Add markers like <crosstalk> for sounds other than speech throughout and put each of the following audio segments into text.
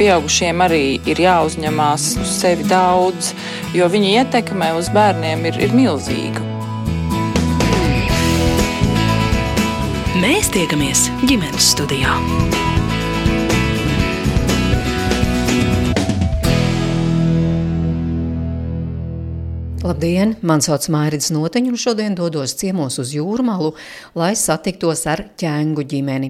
pieaugušiem arī ir jāuzņemās uz sevi daudz, jo viņa ietekme uz bērniem ir, ir milzīga. Mēs tiekamies ģimenes studijā. Labdien! Mani sauc Mārcis Noteņš, un šodien dodos ciemos uz jūrmālu, lai satiktos ar ķēngu ģimeni.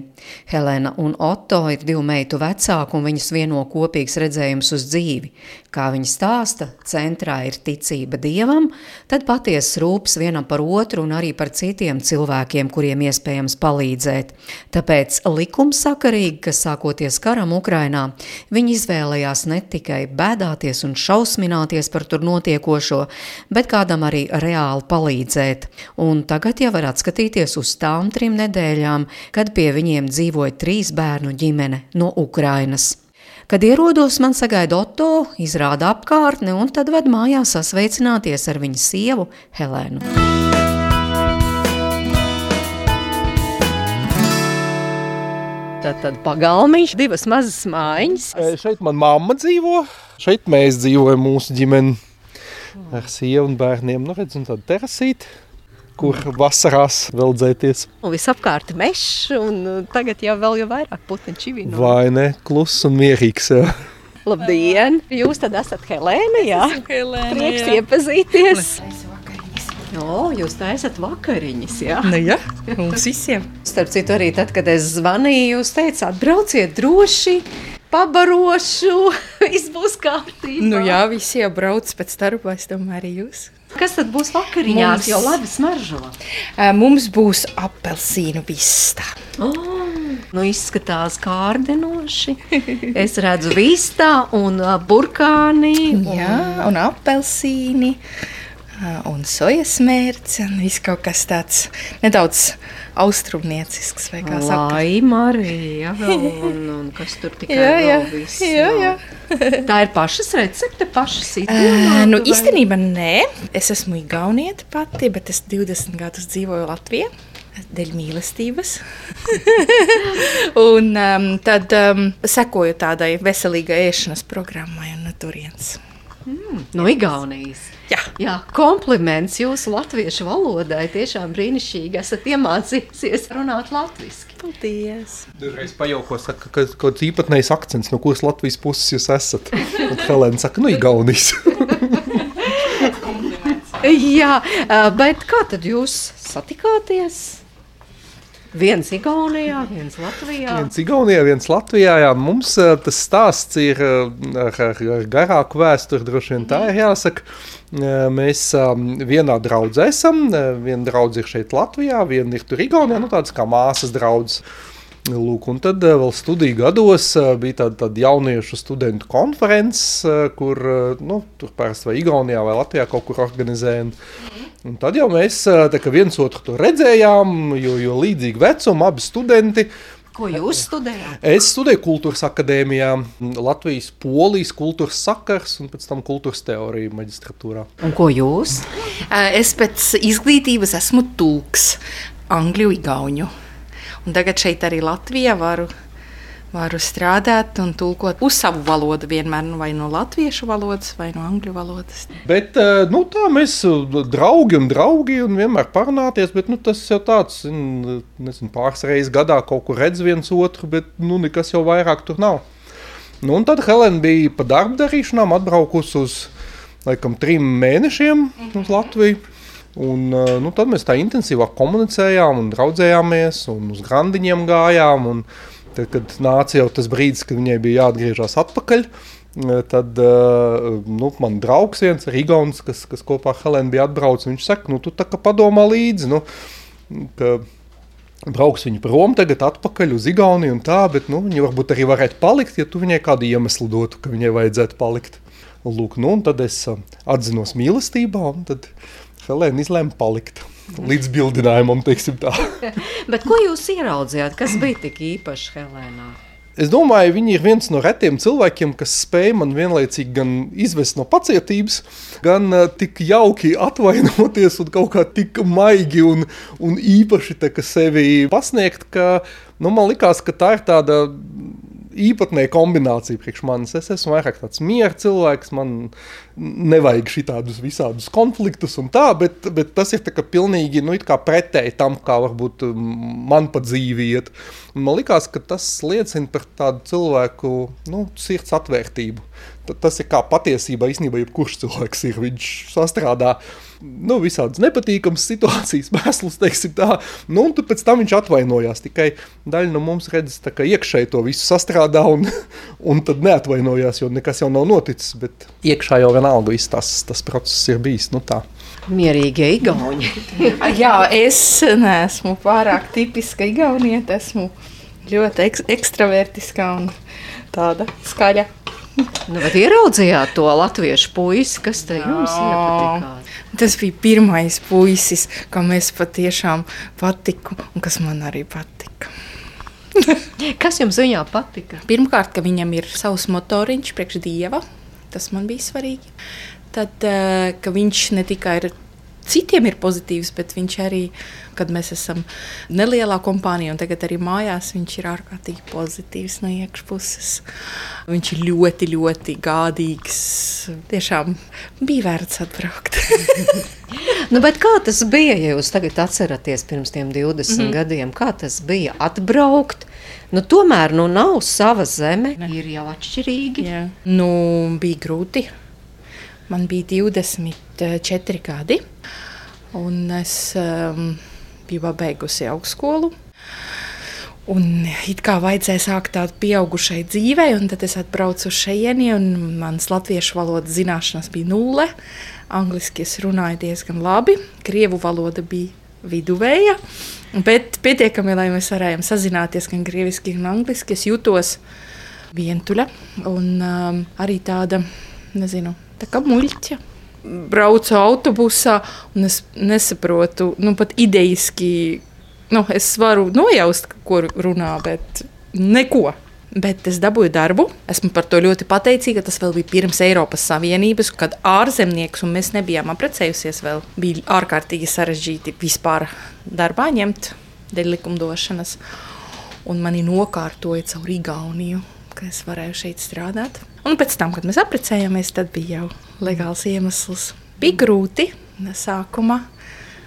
Helēna un Otto ir divu meitu vecāki, un viņas vieno kopīgs redzējums uz dzīvi. Kā viņi stāsta, centrā ir ticība dievam, tad patiesas rūpes vienam par otru un arī par citiem cilvēkiem, kuriem iespējams palīdzēt. Tāpēc likumsakarīgi, ka sākoties karam Ukrainā, viņi izvēlējās ne tikai bēdāties un šausmināties par tur notiekošo, bet kādam arī reāli palīdzēt. Un tagad jau var atskatīties uz tām trim nedēļām, kad pie viņiem dzīvoja trīs bērnu ģimene no Ukrainas. Kad ierodos, man sagaida Otto, izrāda apkārtne un tad ved mājās sasveicināties ar viņa sievu Helēnu. Tad, tad pagalmiņš, divas mazas mājiņas. Šeit man mamma dzīvo, šeit mēs dzīvojam mūsu ģimeni ar sievu un bērniem. Nu redz, un tad terasīt kur vasarās vēl dzēties. Un visapkārt mežs, un uh, tagad jau vēl jau vairāk putni čivino. Vai ne? Kluss un mierīgs. Jā. Labdien! Jūs tad esat Helēna, jā? Helēna, Prieks jā. iepazīties! O, jūs taisat vakariņas, jā? Nu, jā, mums visiem. Starp citu, arī tad, kad es zvanīju, jūs teicāt, brauciet droši, pabarošu, <laughs> viss būs kārtībā. Nu, jā, visi jau brauc pēc darba, es domāju, arī jūs. Kas tad būs vakariņās, Mums- jo labi smaržo? Mums būs apelsīnu vista. Oh, nu izskatās kārdinoši. Es redzu vistā un burkāni. Un... Jā, un apelsīni. Un sojas mērķis, un viss kaut kas tāds nedaudz austrumniecisks, vai kā saka. Lai Marija, vēl, un, un kas tur tikai <laughs> Jā, jā, viss, jā, jā. <laughs> Tā ir pašas recepte, pašas Ā, izdomāta, Nu, vai? īstenībā nē, es esmu igaunieta pati, bet es 20 gadus dzīvoju Latvijā. Dēļ mīlestības. <laughs> un um, tad um, sekoju tādai veselīgai ēšanas programmai un no turienes. No Igaunijas. Jā. Jā, kompliments jūsu latviešu valodai. Tiešām brīnišķīgi esat iemācījusies runāt latviešu. Paldies! Dažreiz pajauko, saka, ka kaut kāds īpatnējs akcents, no kuras Latvijas puses jūs esat. Un Helēna saka, nu, Igaunijas. <laughs> Jā, ā, bet kā tad jūs satikāties? Viens Igaunijā, viens Latvijā. Viens Igaunijā, viens Latvijā. Jā. Mums uh, tas stāsts ir uh, ar, ar, ar garāku vēsturi, droši vien tā ir jāsaka. Uh, Mēs um, vienā draudzē esam. Viena draudzene ir šeit Latvijā, viena ir tur Igaunijā, nu tādas kā māsas draudzes. Lūk, un tad uh, vēl studiju gados uh, bija tāda, tāda jauniešu studentu konferences, uh, kur nu, tur parasti vai Igaunijā vai Latvijā kaut kur organizēja. Un, un tad jau mēs viens otru redzējām, jo, jo līdzīgi vecumi, abi studenti. Ko jūs studējāt? Es studēju kultūras akadēmijā, Latvijas polijas kultūras sakars un pēc tam kultūras teorija maģistratūrā. Un ko jūs? Es pēc izglītības esmu tūks, angļu, igauņu. Un tagad šeit arī Latvijā varu, varu strādāt un tulkot uz savu valodu vienmēr nu, vai no latviešu valodas, vai no angļu valodas. Bet eh, nu, tā mēs eh, draugi un draugi un vienmēr parunāties, bet nu, tas jau tāds, zin, nezinu, pāris reizes gadā kaut kur redz viens otru, bet nu, nekas jau vairāk tur nav. Nu, un tad Helēna bija pa darba darīšanām atbraukusi uz laikam trim mēnešiem uz Latviju. Un, nu, tad mēs tā intensīvāk komunicējām un draudzējāmies un uz grandiņiem gājām. Un tad, kad nāca jau tas brīdis, kad viņai bija jāatgriežas atpakaļ, tad nu, man draugs viens, Rigons, kas, kas kopā ar Helēnu bija atbraucis, viņš saka, nu, tu tā kā padomā līdzi. Nu, ka, Brauks viņa prom, tagad atpakaļ uz Igauniju un tā, bet nu, viņa varbūt arī varētu palikt, ja tu viņai kādu iemeslu dotu, ka viņai vajadzētu palikt. Lūk, nu, un tad es uh, atzinos mīlestībā, un tad Helēna izlēma palikt. Līdz bildinājumam, teiksim tā. <laughs> Bet ko jūs ieraudzījāt? Kas bija tik īpašs Helēnā? Es domāju, viņi ir viens no retiem cilvēkiem, kas spēj man vienlaicīgi gan izvest no pacietības, gan uh, tik jauki atvainoties un kaut kā tik maigi un, un īpaši sevi pasniegt, ka nu, man likās, ka tā ir tāda īpatnēja kombinācija priekš manis. Es esmu vairāk tāds miera cilvēks, man nevajag šādus visādus konfliktus un tā, bet, bet tas ir pilnīgi nu, pretēji tam, kā varbūt man pa dzīvi iet. Un man liekas, ka tas liecina par tādu cilvēku nu, sirds atvērtību. Tas ir kā patiesībā īstenībā jebkurš cilvēks ir. Viņš sastrādā nu, visādas nepatīkamas situācijas, <laughs> mēslus, teiksim tā. Nu, un pēc tam viņš atvainojās. Tikai daļa no mums redz, ka iekšēji to visu sastrādā un, <laughs> un tad neatvainojās, jo nekas jau nav noticis. Bet iekšā jau vienalga viss tas, tas process ir bijis. Nu, tā. Mierīgie igauni. <laughs> Jā, es neesmu pārāk tipiska igaunieta. Esmu ļoti ek ekstravertiska un tāda skaļa. Nu, bet ieraudzījāt to latviešu puisi, kas te jums iepatikās? Tas bija pirmais puisis, kam es patiešām patiku un kas man arī patika. <laughs> kas jums viņā patika? Pirmkārt, ka viņam ir savs motoriņš priekš dieva. Tas man bija svarīgi. Tad, eh, ka viņš ne tikai ir citiem ir pozitīvs, bet viņš arī, kad mēs esam nelielā kompānijā un tagad arī mājās, viņš ir ārkārtīgi pozitīvs no iekšpuses. Viņš ir ļoti, ļoti gādīgs. Tiešām bija vērts atbraukt. <laughs> nu, kā tas bija, ja jūs tagad atceraties pirms tiem 20 mm -hmm. gadiem? Kā tas bija atbraukt? Nu, tomēr nu, nav sava zeme, ne. ir jau atšķirīgi. Jā. Nu, bija grūti. Man bija 24 gadi. Un es um, biju pabeigusi augstskolu. Un it kā vajadzēja sākt tādu pieaugušai dzīvei, un tad es atbraucu uz šejieni, un manas latviešu valodas zināšanas bija nulle. Angliski es runāju diezgan labi, krievu valoda bija viduvēja, bet pietiekami, lai mēs varējām sazināties gan krieviski, gan angliski. Es jutos vientuļa un um, arī tāda, nezinu, tā kā muļķa braucu autobusā, un es nesaprotu, nu, pat idejiski, nu, es varu nojaust, ko runā, bet neko. Bet es dabūju darbu. Esmu par to ļoti pateicīga. Tas vēl bija pirms Eiropas Savienības, kad ārzemnieks un mēs nebijām apprecējusies. Vēl bija ārkārtīgi sarežģīti vispār darbā ņemt dēļ likumdošanas. Un mani nokārtoja caur Igauniju, ka es varēju šeit strādāt. Un pēc tam, kad mēs apprecējāmies, tad bija jau legāls iemesls. Bija grūti sākumā.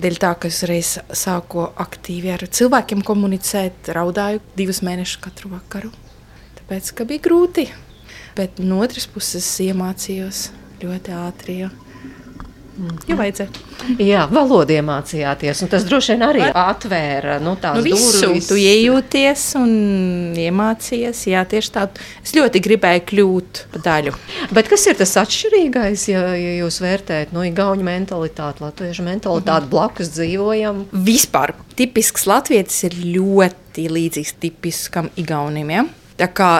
Dēļ tā, ka es reiz sāku aktīvi ar cilvēkiem komunicēt, raudāju divus mēnešus katru vakaru. Tāpēc, ka bija grūti. Bet no otras puses iemācījos ļoti ātri. Jo Mm. Jo vajadzēja. Jā, valodu iemācījāties, un tas droši vien arī atvēra nu, tās nu, visu, durvis. Tu iejūties un iemācījies. Jā, tieši tā. Es ļoti gribēju kļūt par daļu. Bet kas ir tas atšķirīgais, ja, ja jūs vērtējat no nu, igauņu mentalitāti, latviešu mentalitāti, -hmm. blakus dzīvojam? Vispār tipisks latvietis ir ļoti līdzīgs tipiskam igaunim. Ja? Tā kā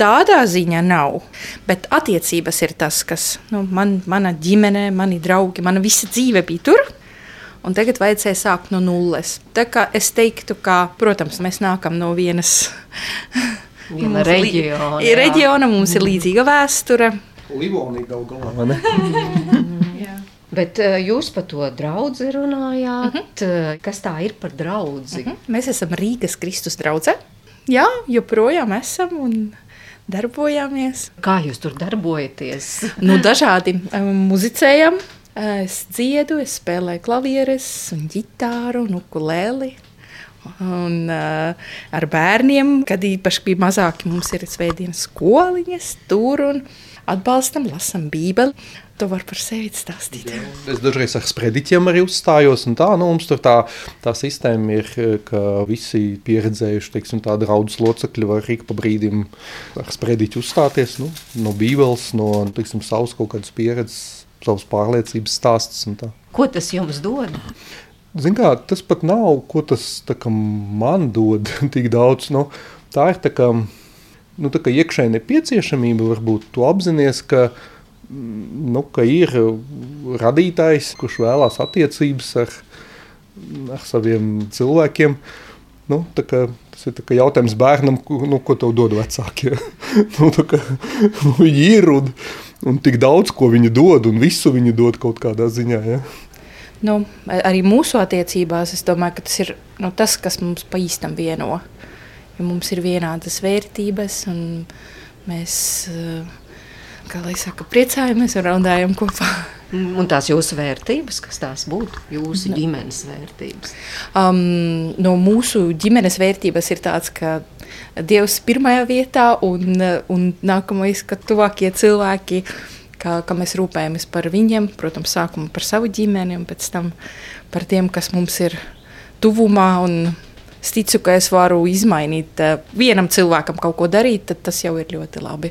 Tādā ziņā nav. Bet attiecības ir tas, kas nu, man, mana ģimene, mani draugi, mana visa dzīve bija tur. Un tagad vajadzēja sākt no nulles. Tā kā es teiktu, ka, protams, mēs nākam no vienas <laughs> Viena reģiona. Ir reģiona, mums ir mm. līdzīga vēsture. Livonija gal galā. <laughs> Bet uh, jūs par to draugu runājāt. Uh -huh. Kas tā ir par draugu? Uh -huh. Mēs esam Rīgas Kristus draugs. Jā, joprojām esam. Un darbojāmies. Kā jūs tur darbojaties? nu, dažādi muzicējam. Es dziedu, es spēlēju klavieres, un ģitāru, un ukulēli. Un, uh, ar bērniem, kad īpaši bija mazāki, mums ir svētdienas skoliņas, tur un atbalstam, lasam Bībeli. To var par sevi stāstīt. Jā. Es dažreiz ar sprediķiem arī uzstājos. Tā, nu, mums tur tā, tā sistēma ir, ka visi pieredzējuši teiksim, draugus locekļi var ik pa brīdim ar sprediķu uzstāties. Nu, no Bībeles, no teiksim, savas kaut kādas pieredzes, savas pārliecības stāstus. Ko tas jums dod? Zin kā, tas pat nav, ko tas kā, man dod <laughs> tik daudz. Nu, tā ir tā kā, nu, tā kā iekšēja nepieciešamība, varbūt tu apzināties, ka nu, ka ir radītājs, kurš vēlās attiecības ar, ar saviem cilvēkiem. Nu, kā, tas ir jautājums bērnam, nu, ko tev dod vecāki. <laughs> nu, kā, nu, viņi ir un, un tik daudz, ko viņi dod, un visu viņi dod kaut kādā ziņā. Ja? Nu, arī mūsu attiecībās es domāju, ka tas ir nu, tas, kas mums pa īstam vieno. jo mums ir vienādas vērtības un mēs, uh, kā lai saka, priecājamies un raudājam kopā. Un tās jūsu vērtības, kas tās būtu, jūsu Nu. ģimenes vērtības? Um, no mūsu ģimenes vērtības ir tāds, ka Dievs ir pirmajā vietā, un, un nākamais, ka tuvākie cilvēki, ka, ka mēs rūpējamies par viņiem, protams, sākumā par savu ģimeni, un pēc tam par tiem, kas mums ir tuvumā. Es ticu, ka es varu izmainīt uh, vienam cilvēkam kaut ko darīt, tad tas jau ir ļoti labi.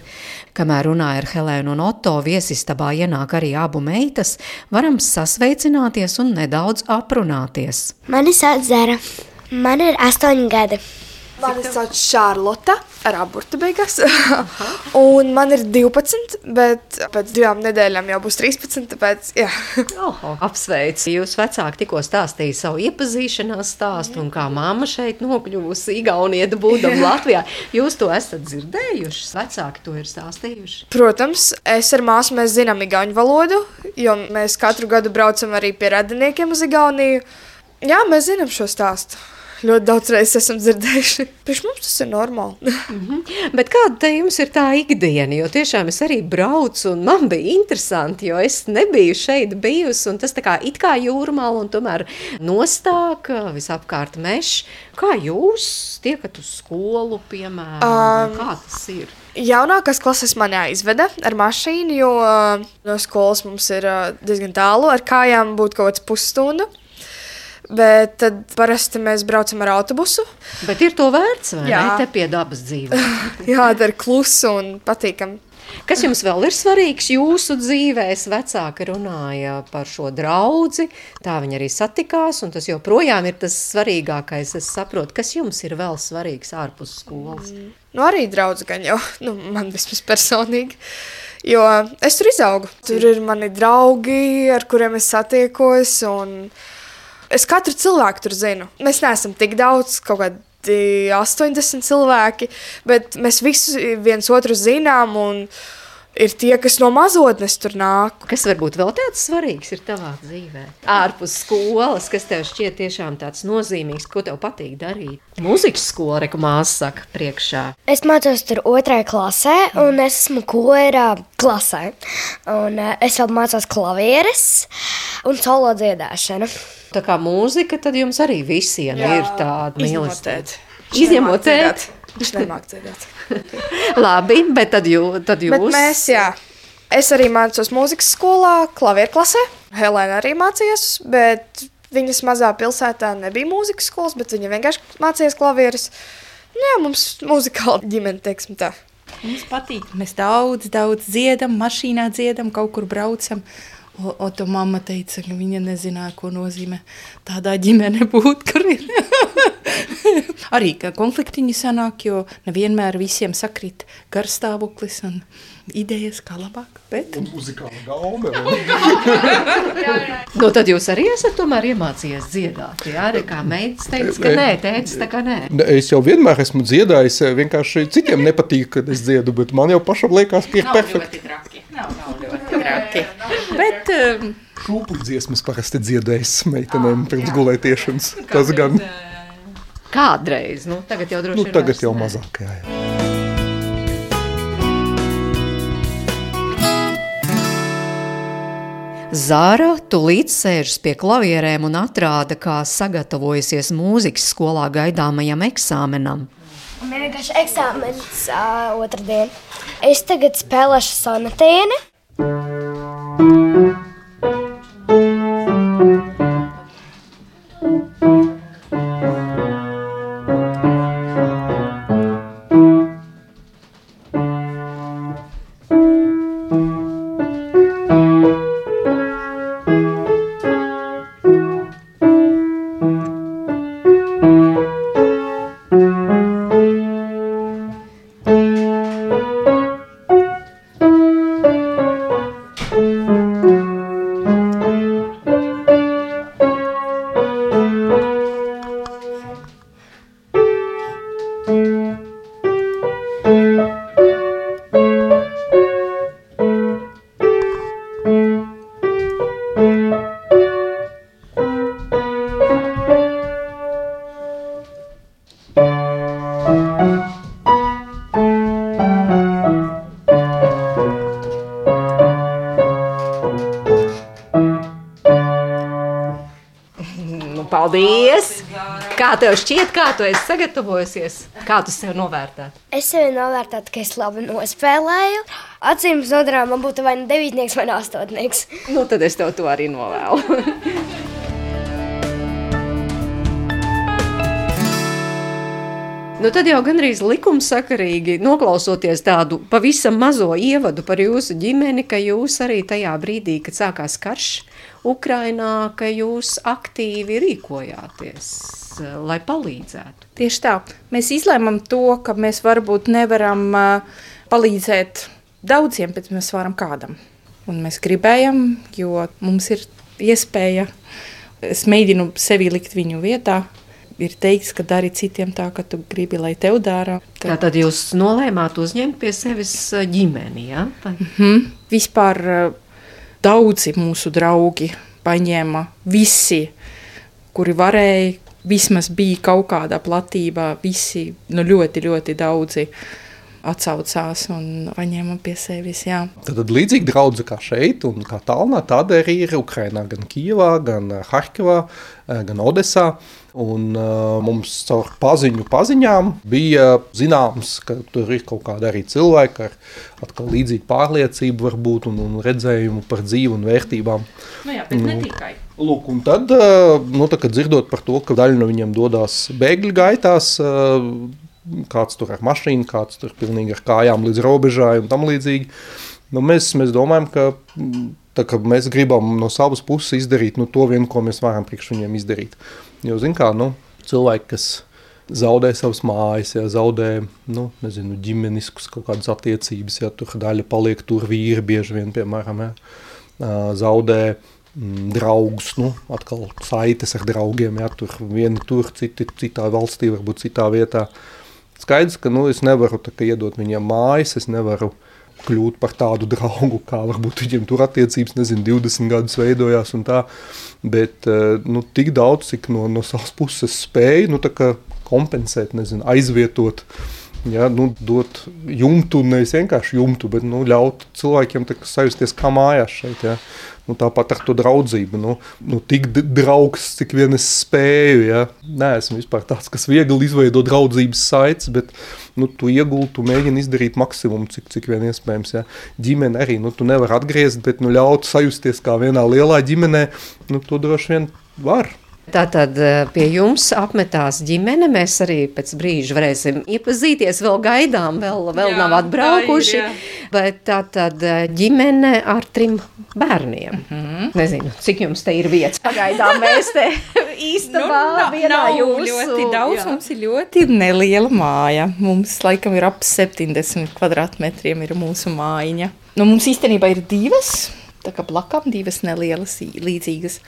Kamēr runāja ar Helēnu un Otto, viesistabā ienāk arī abu meitas, varam sasveicināties un nedaudz aprunāties. Mani sauc Zara. Man ir astoņi gadi. Mani sauc Šarlota, ar abortu beigās. <laughs> un man ir 12, bet pēc divām nedēļām jau būs 13. Tāpēc. <laughs> Oho, apsveicu. Jūs vecāki tikko stāstīja savu iepazīšanās stāstu, un kā mamma šeit nokļuvusi Igaunieta, būdama <laughs> Latvijā. Jūs to esat dzirdējuši? Vecāki to ir stāstījuši. Protams, es ar māsu mēs zinām igauņu valodu, jo mēs katru gadu braucam arī pie radiniekiem uz Igauniju. Jā, mēs zinām šo stāstu. Ļoti daudz reizes esam dzirdējuši. <laughs> Priekš mums tas ir normāli. Bet kāda te jums ir tā ikdiena? Jo tiešām es arī braucu, un man bija interesanti, jo es nebiju šeit bijusi, un tas tā kā it kā jūrmāla, un tomēr nostāk visapkārt mežs. Kā jūs tiekat uz skolu, piemēram? Um, kā tas ir? Jaunākās klases man jāizveda ar mašīnu, jo uh, no skolas mums ir uh, diezgan tālu. Ar kājām būtu kaut kāds pusstunda. Bet tad parasti mēs braucam ar autobusu. Bet ir to vērts, vai Jā. ne? Te pie dabas dzīve. <laughs> Jā, tā ir klusa un patīkami. Kas jums vēl ir svarīgs jūsu dzīvē? Es vecāki runāja par šo draugu, tā viņi arī satikās, un tas joprojām ir tas svarīgākais. Es saprotu, kas jums ir vēl svarīgs ārpus skolas. Nu, arī draugs gan jau, <laughs> nu, man vismaz personīgi. Jo es tur izaugu. Tur ir mani draugi, ar kuriem es satiekos. un Es katru cilvēku tur zinu. Mēs neesam tik daudz, kaut kādi 80 cilvēki, bet mēs visi viens otru zinām. Un ir tie, kas no mazotnes tur nāk. Kas varbūt vēl tāds svarīgs ir tavā dzīvē? Ārpus skolas, kas tev šķiet tiešām tāds nozīmīgs, ko tev patīk darīt? Mūzikas skola, reku māsa saka, priekšā. Es mācos tur otrajā klasē, un es esmu korā klasē. Un, uh, es vēl mācos klavieres un solo dziedāšanu. Tā kā mūzika, tad jums arī visiem Jā, ir tāda mīlestība. Izņemot nemāk dziedāt. tēt. Viņš nemāk dziedāt. <laughs> Labi, bet tad, jū, tad jūs. Bet mēs, jā. Es arī mācos mūzikas skolā, klavieru klasē. Helēna arī mācījās, bet viņas mazā pilsētā nebija mūzikas skolas, bet viņa vienkārši mācījās klavierus. Nu, jā, mums muzikāla ģimene, teiksim tā. Mums patīk. Mēs daudz, daudz dziedam, mašīnā dziedam, kaut kur braucam. O, o to mamma teica, ka viņa nezināja, ko nozīmē tādā ģimene būt, kur ir. <laughs> Arī ka konfliktiņi sanāk, jo nevienmēr visiem sakrīt garstāvoklis un idejas, kā labāk. Bet Muzikāla gaume. <laughs> Nu, tad jūs arī esat tomēr iemācījies dziedāt. Jā, arī kā meitas teica, ka nē, teica, tā kā nē. Ne, Es jau vienmēr esmu dziedājis, vienkārši citiem nepatīk, kad es dziedu, bet man jau pašam liekas, ka ir perfekti. traki. Nav, nav ļoti traki. <laughs> Bet Šūpuļu dziesmas parasti dziedājis meitenēm pirms gulētiešanas. Tas gan, Kādreiz, nu, tagad jau droši nu, vien tagad jau mazāk. Jā, jā. Zāra tūlīt sēžas pie klavierēm un atrāda, kā sagatavojusies mūzikas skolā gaidāmajam eksāmenam. Man ir vienkārši eksāmenis uh, otrdien. Es tagad spēlēšu Música Paldies! Kā tev šķiet, kā tu esi sagatavojusies? Kā tu sev novērtē? Es sevi novērtēju, ka es labi nospēlēju. Acīm redzot, man būtu vai nu devītnieks, vai astotnieks. Nu, tad es tev to arī novēlu. Nu, tad jau gandrīz likumsakarīgi noklausoties tādu pavisam mazo ievadu par jūsu ģimeni, ka jūs arī tajā brīdī, kad sākās karš Ukrainā, ka jūs aktīvi rīkojāties, lai palīdzētu. Tieši tā. Mēs izlēmām to, ka mēs varbūt nevaram uh, palīdzēt daudziem, bet mēs varam kādam. Un mēs gribējam, jo mums ir iespēja, es mēģinu sevi likt viņu vietā, ir teikts, ka dari citiem tā, ka tu gribi, lai tev dara. Tad... Tā tad jūs nolēmāt uzņemt pie sevis ģimeni, ja? Mm -hmm. Vispār daudzi mūsu draugi paņēma visi, kuri varēja, vismaz bija kaut kādā platībā, visi, nu ļoti, ļoti daudzi atsaucās un paņēma pie sevis. Jā. Tad, tad līdzīgi draugi kā šeit, un kā Talnā, tāda arī ir Ukrainā, gan Kijavā, gan Harkivā, gan Odesā. Un, uh, mums caur paziņu paziņām bija zināms, ka tur ir kaut kāda arī cilvēka ar atkal līdzīgu pārliecību varbūt, un, un redzējumu par dzīvi un vērtībām. Nu jā, bet ne nu, tikai. Lūk, un tad, uh, nu, tā, kad dzirdot par to, ka daļa no viņiem dodas bēgļu gaitās, uh, kāds tur ar mašīnu, kāds tur pilnīgi ar kājām līdz robežai un tam līdzīgi, nu, mēs, mēs domājam, ka tā, ka mēs gribam no savas puses izdarīt nu, to vienu, ko mēs varam priekš viņiem izdarīt. Jo, zin kā, nu, cilvēki, kas zaudē savas mājas, ja zaudē, nu, nezinu, ģimeniskus kaut kādas attiecības, ja tur daļa paliek tur vīri bieži vien, piemēram, ja, zaudē mm, draugus, nu, atkal saites ar draugiem, ja tur vieni tur, citi citā valstī, varbūt citā vietā. Skaidrs, ka, nu, es nevaru tā kā iedot viņiem mājas, es nevaru kļūt par tādu draugu, kā varbūt viņiem tur attiecības, nezinu, 20 gadus veidojās un tā, bet eh, nu, tik daudz, cik no, no savas puses spēju, nu, kompensēt, nezinu, aizvietot, ja, nu, dot jumtu, nevis vienkārši jumtu, bet nu, ļaut cilvēkiem sajusties kā mājās šeit. Ja. Nu, tāpat ar to draudzību. Nu, nu, tik draugs, cik vien es spēju. Ja. Nē, esmu vispār tāds, kas viegli izveido draudzības saites, bet nu, tu ieguldi, tu mēģini izdarīt maksimumu, cik, cik vien iespējams. Ja. Ģimene arī, nu, tu nevari atgriezt, bet nu, ļaut sajusties kā vienā lielā ģimenē, nu, to droši vien var. Tātad eh, pie jums apmetās ģimene. Mēs arī pēc brīža varēsim iepazīties. Vēl gaidām, vēl, vēl jā, nav atbraukuši. Tā ir, bet tātad eh, ģimene ar trim bērniem. Mm -hmm. Nezinu, cik jums te ir vietas. Pagaidām mēs te <laughs> īstenībā nu, vienā jūsu. Ļoti daudz, jā. mums ir ļoti neliela māja. Mums laikam ir ap 70 kvadrātmetriem ir mūsu mājiņa. Nu, mums īstenībā ir divas, tā kā blakām divas nelielas līdzīgas.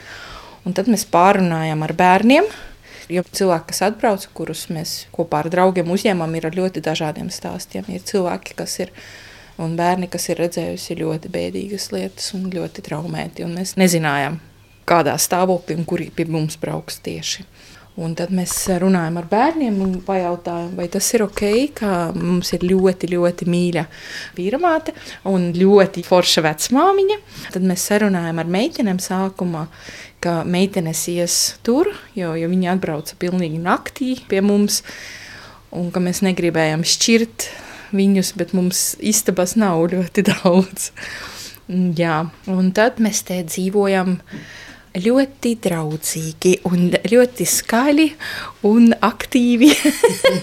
Un tad mēs pārunājām ar bērniem. Jo cilvēki, kas atbrauc, kurus mēs kopā ar draugiem uzņēmām, ir ar ļoti dažādiem stāstiem. Ir cilvēki, kas ir un bērni, kas ir redzējuši ļoti bēdīgas lietas un ļoti traumēti. Un mēs nezinājām, kādā stāvoklī un kuri pie mums brauks tieši. Un tad mēs runājam ar bērniem un pajautājam, vai tas ir ok, ka mums ir ļoti, ļoti mīļa vīramāte un ļoti forša vecmāmiņa. Tad mēs sarunājam ar meitenēm sākumā, ka meitenes ies tur, jo, jo viņi atbrauca pilnīgi naktī pie mums, un ka mēs negribējām šķirt viņus, bet mums istabas nav ļoti <laughs> daudz. Jā, un tad mēs te dzīvojam ļoti draudzīgi un ļoti skaļi un aktīvi.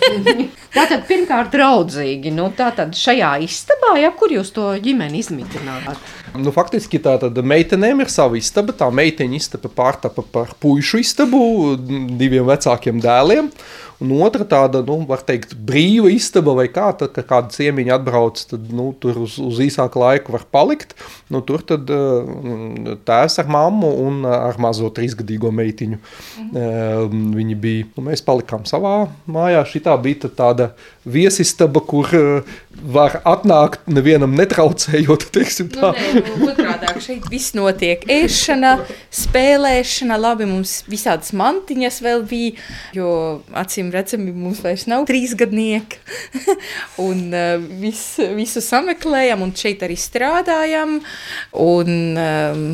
<laughs> tātad pirmkārt draudzīgi, nu tātad šajā istabā, ja, kur jūs to ģimeni izmitināt? Nu, faktiski tā tad meitenēm ir sava istaba, tā meiteņa istaba pārtapa par puišu istabu diviem vecākiem dēliem, Un otra tāda, nu, var teikt, brīva istaba vai kā, tad, kad kāda ciemiņa atbrauc, tad, nu, tur uz, uz īsāku laiku var palikt. Nu, tur tad uh, tēvs ar mammu un ar mazo trīsgadīgo meitiņu. Mhm. Viņi bija, nu, mēs palikām savā mājā. Šitā bija tāda viesistaba, kur uh, var atnākt nevienam netraucējot, <laughs> teiksim tā. Nu, nē, nu, otrādāk, šeit viss notiek. Ēšana, spēlēšana, labi, mums visādas mantiņas vēl bija, jo acīm redzami mums vairs nav trīs gadnieki. <laughs> un uh, vis, visu sameklējam un šeit arī strādājam. Un, um,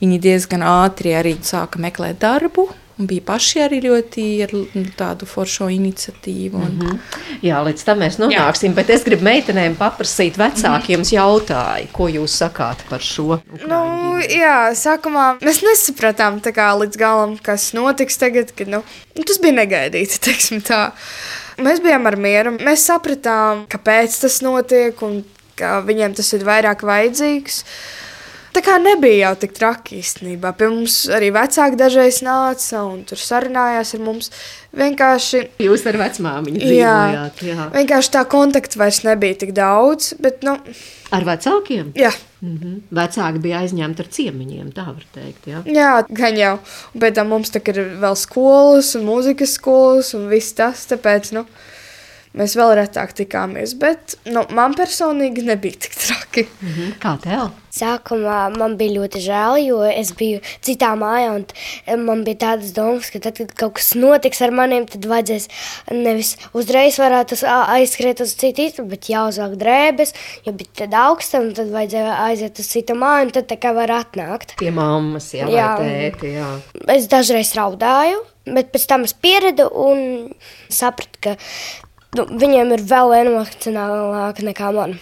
viņi diezgan ātri arī sāka meklēt darbu. Un bija paši arī ļoti ar tādu foršu iniciatīvu. Un... Mm -hmm. Jā, līdz tam mēs nonāksim. Jā. Bet es gribu meitenēm paprasīt, vecākiem mm -hmm. jautāju, ko jūs sakāt par šo. Nu, jā, sākumā mēs nesapratām kā, līdz galam, kas notiks tagad. Kad, nu, tas bija negaidīti. <laughs> Mēs bijām ar mieru. Mēs sapratām, kāpēc tas notiek un ka viņiem tas ir vairāk vajadzīgs. Uh, Tā kā nebija jau tik traki īstenībā. Pie mums arī vecāki dažreiz nāca un tur sarunājās ar mums. Vienkārši. Jūs ar vecmāmiņu dzīvojāt. Jā, jā. Vienkārši tā kontakta vairs nebija tik daudz. Bet, nu, ar vecākiem? Jā. Mm -hmm. Vecāki bija aizņemti ar ciemiņiem, tā var teikt. Jā, jā gan jau. Pēc tam mums ir vēl skolas un mūzikas skolas un viss tas. Tāpēc, nu, mēs vēl retāk tikāmies. Bet nu, man personīgi nebija tik traki. Mm -hmm. Kā tev? Sākumā man bija ļoti žēl, jo es biju citā mājā, un man bija tādas domas, ka tad, kad kaut kas notiks ar maniem, tad vajadzēs nevis uzreiz varētu aizskriet uz citu istabu, bet jāuzvelk drēbes, jo bija tad augsta, un tad vajadzēja aiziet uz citu māju, un tad tā kā var atnākt. Pie mammas, jā, jā. tēti, jā. Es dažreiz raudāju, bet pēc tam es pieredu un sapratu, ka nu, viņiem ir vēl emocionālāk nekā man.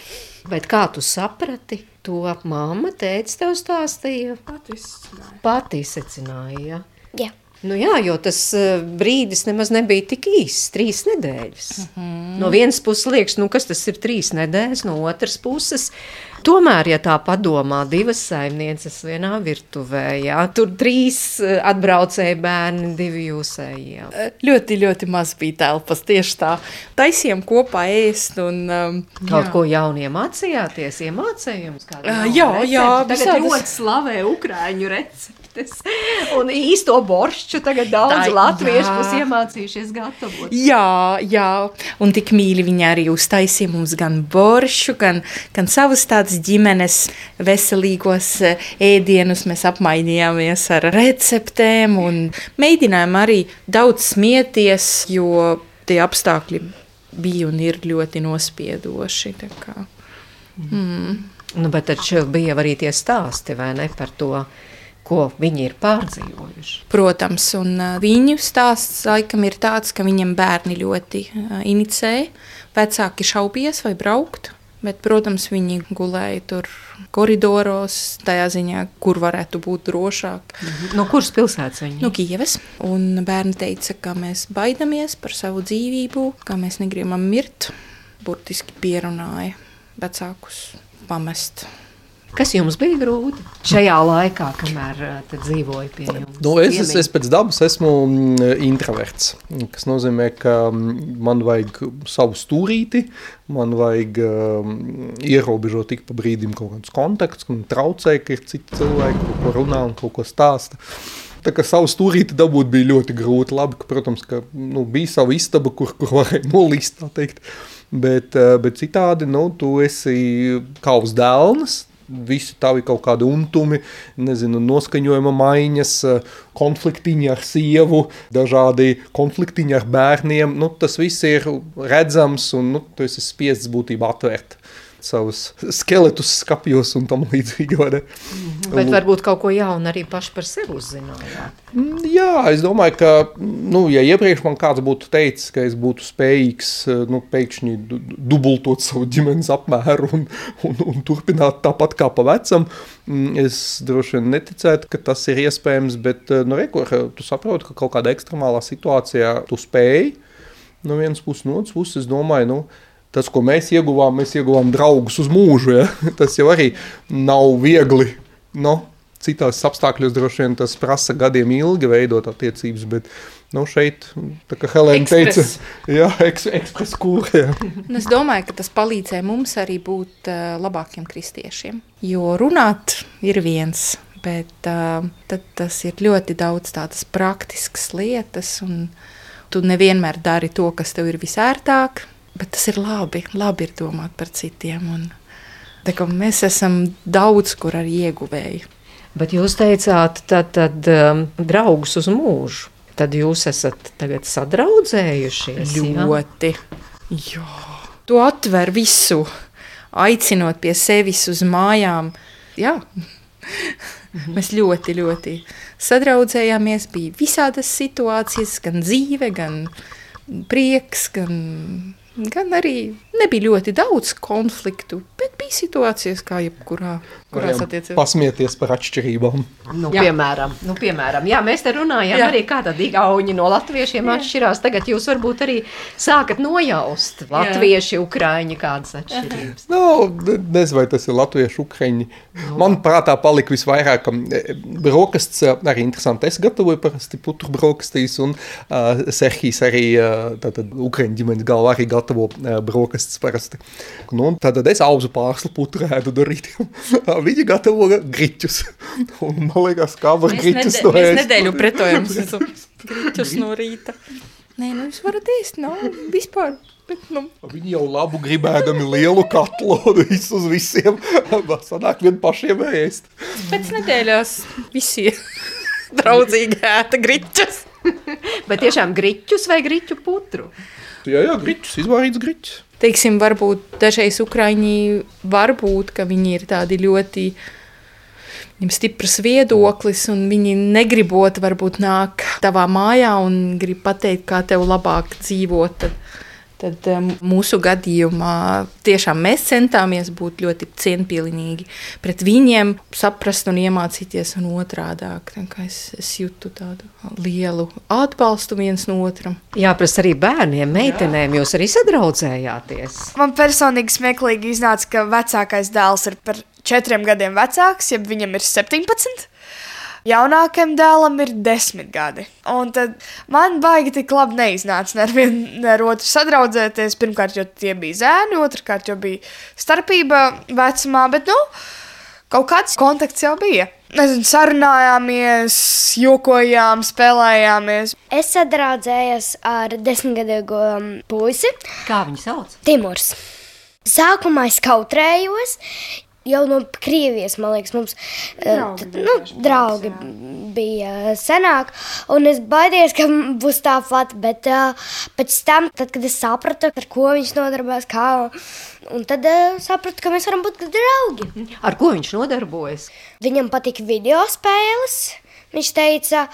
Bet kā tu saprati? To mamma, tēvs tev stāstīja. Pati izsacināja. Pati izsacināja, ja? jā. Nu jā, jo tas uh, brīdis nemaz nebija tik īss, trīs nedēļas. Mm -hmm. No vienas puses liekas, nu kas tas ir trīs nedēļas, no otras puses Tomēr, ja tā padomā, divas saimnieces vienā virtuvē, jā, tur trīs eh, atbraucēji bērni, divi jūsējie. Eh, ļoti, ļoti maz bija telpas, tieši tā. Taisījām kopā ēst un... Um, Kaut jā. ko jaunu iemācījāties, iemācējums? Uh, jā, recepti. jā. Tagad visādas... ļoti slavē Ukraiņu recepti receptes. Un īsto boršķu tagad daudz Tā, latviešu būs iemācījušies gatavot. Jā, jā, un tik mīļi viņi arī uztaisīja mums gan boršu, gan, gan savus tādus ģimenes veselīgos eh, ēdienus. Mēs apmainījāmies ar receptēm un mēģinājām arī daudz smieties, jo tie apstākļi bija un ir ļoti nospiedoši. Mm. Nu, bet taču bija arī tie stāsti, vai ne, par to, ko viņi ir pārdzīvojuši. Protams, un viņu stāsts laikam ir tāds, ka viņam bērni ļoti inicēja. Vecāki šaubījās vai braukt, bet, protams, viņi gulēja tur koridoros, tajā ziņā, kur varētu būt drošāk. Mhm. No kuras pilsētas viņi? No Kievas. Un bērni teica, ka mēs baidamies par savu dzīvību, ka mēs negribam mirt. Burtiski pierunāja vecākus pamest Kas jums bija grūti šajā laikā, kamēr uh, dzīvoju pie jums? Nu, es, es, es pēc dabas esmu mm, introverts, kas nozīmē, ka mm, man vajag savu stūrīti, man vajag um, ierobežot tik pa brīdim kaut kādus kontaktus, man traucē, ka ir citi cilvēki, kaut ko runā un kaut ko stāsta. Tā kā savu stūrīti dabūt bija ļoti grūti. Labi, ka, protams, ka nu, bija sava istaba, kur, kur varēja nolīst, tā teikt. Bet, bet citādi, nu, tu esi kā uz dēlnas, visi tavi kaut kādi untumi, nezinu, noskaņojuma maiņas, konfliktiņi ar sievu, dažādi konfliktiņi ar bērniem. Nu, tas viss ir redzams un nu, tu esi spiests būtībā atvērt savus skeletus skapjos un tam līdzīgi. Mhm. Bet varbūt kaut ko jaunu arī paši par sevi uzzinājāt. Mm, jā, es domāju, ka, nu, ja iepriekš man kāds būtu teicis, ka es būtu spējīgs, nu, pēkšņi dubultot savu ģimenes apmēru un, un, un turpināt tāpat kā pa vecam, mm, es droši vien neticētu, ka tas ir iespējams, bet, nu, rekur, tu saproti, ka kaut kādā ekstremālā situācijā tu spēji, no vienas puses, no otras puses, es domāju, nu, tas, ko mēs ieguvām, mēs ieguvām draugus uz mūžu. Ja? <laughs> Tas jau arī nav viegli. No, citās apstākļos droši vien tas prasa gadiem ilgi veidot attiecības, bet nu, šeit, kā Helēna teica, <laughs> jā, eks, ekspres kūrē. es domāju, ka tas palīdzēja mums arī būt uh, labākiem kristiešiem, jo runāt ir viens, bet uh, tas ir ļoti daudz tādas praktiskas lietas, un tu nevienmēr dari to, kas tev ir visērtāk, Bet tas ir labi, labi ir domāt par citiem. Un, tā, mēs esam daudz kur arī ieguvēji. Bet jūs teicāt, tad, tad um, draugus uz mūžu. Tad jūs esat tagad sadraudzējušies. Ļoti. Jā. Jā. Tu atver visu, aicinot pie sevis uz mājām. Jā. Mhm. Mēs ļoti, ļoti sadraudzējāmies. Bija visādas situācijas, gan dzīve, gan prieks, gan, gan arī nebija ļoti daudz konfliktu, bet bija situācijas, kā jebkurā kurās attiecībās. Pasmieties par atšķirībām. Nu, jā. piemēram, nu, piemēram, jā, mēs te runājam jā. arī, kā tad igauņi no latviešiem jā. atšķirās. Tagad jūs varbūt arī sākat nojaust latvieši, jā. ukraiņi kādas atšķirības. Nu, nezinu, vai tas ir latvieši, ukraiņi. Nu. Man prātā palika visvairāk e, brokastis, e, arī interesanti. Es gatavoju parasti putru brokastīs, un uh, Serhijas arī uh, tātad ukraiņu ģimenes galvā arī gatavo uh, brokastis parasti. Nu, tad es auzu pārslu putru ēdu darīt. <laughs> Viņi gatavo griķus. <laughs> Un, man liekas, kā var griķus to ēst. Mēs nedēļu pretojamies <laughs> griķus no rīta. Nē, nu jūs varat ēst, nav vispār. Bet, nu. Viņi jau labu gribēdami lielu katlu visus visiem. <laughs> Sanāk vien pašiem ēst. Pēc nedēļās visi draudzīgi ēta griķus. Bet tiešām griķus vai griķu putru? Jā, jā, griķus, izvārīts griķus teiksim, varbūt dažreiz Ukrāņi var būt, ka viņi ir tādi ļoti viņam stiprs viedoklis, un viņi negribot, varbūt nāk tavā mājā un grib pateikt, kā tev labāk dzīvot. Tad Tad um, mūsu gadījumā tiešām mēs centāmies būt ļoti cienpilnīgi pret viņiem, saprast un iemācīties un otrādāk. Es, es jūtu tādu lielu atbalstu viens no otram. Jā, prasa arī bērniem, meitenēm. Jā. Jūs arī sadraudzējāties. Man personīgi smieklīgi iznāca, ka vecākais dēls ir par četriem gadiem vecāks, ja viņam ir 17. Jaunākajam dēlam ir desmit gadi. Un tad man baigi tik labi neiznāca ne ar vienu, ne ar otru sadraudzēties. Pirmkārt, jo tie bija zēni, otrkārt, jo bija starpība vecumā, bet nu, kaut kāds kontakts jau bija. Nezinu, sarunājāmies, jokojām, spēlējāmies. Es sadraudzējos ar desmitgadīgo puisi. Kā viņu sauc? Timurs. Sākumā es kautrējos, jau no Krievijas, man liekas, mums eh, draugi, uh, nu, draugi bija senāk. Un es baidījos, ka <laughs> būs tāpat, bet uh, pēc tam, tad, kad es sapratu, ar ko viņš nodarbojas, kā, un tad uh, sapratu, ka mēs varam būt draugi. Ar ko viņš nodarbojas? Viņam patīk video spēles. Viņš teica,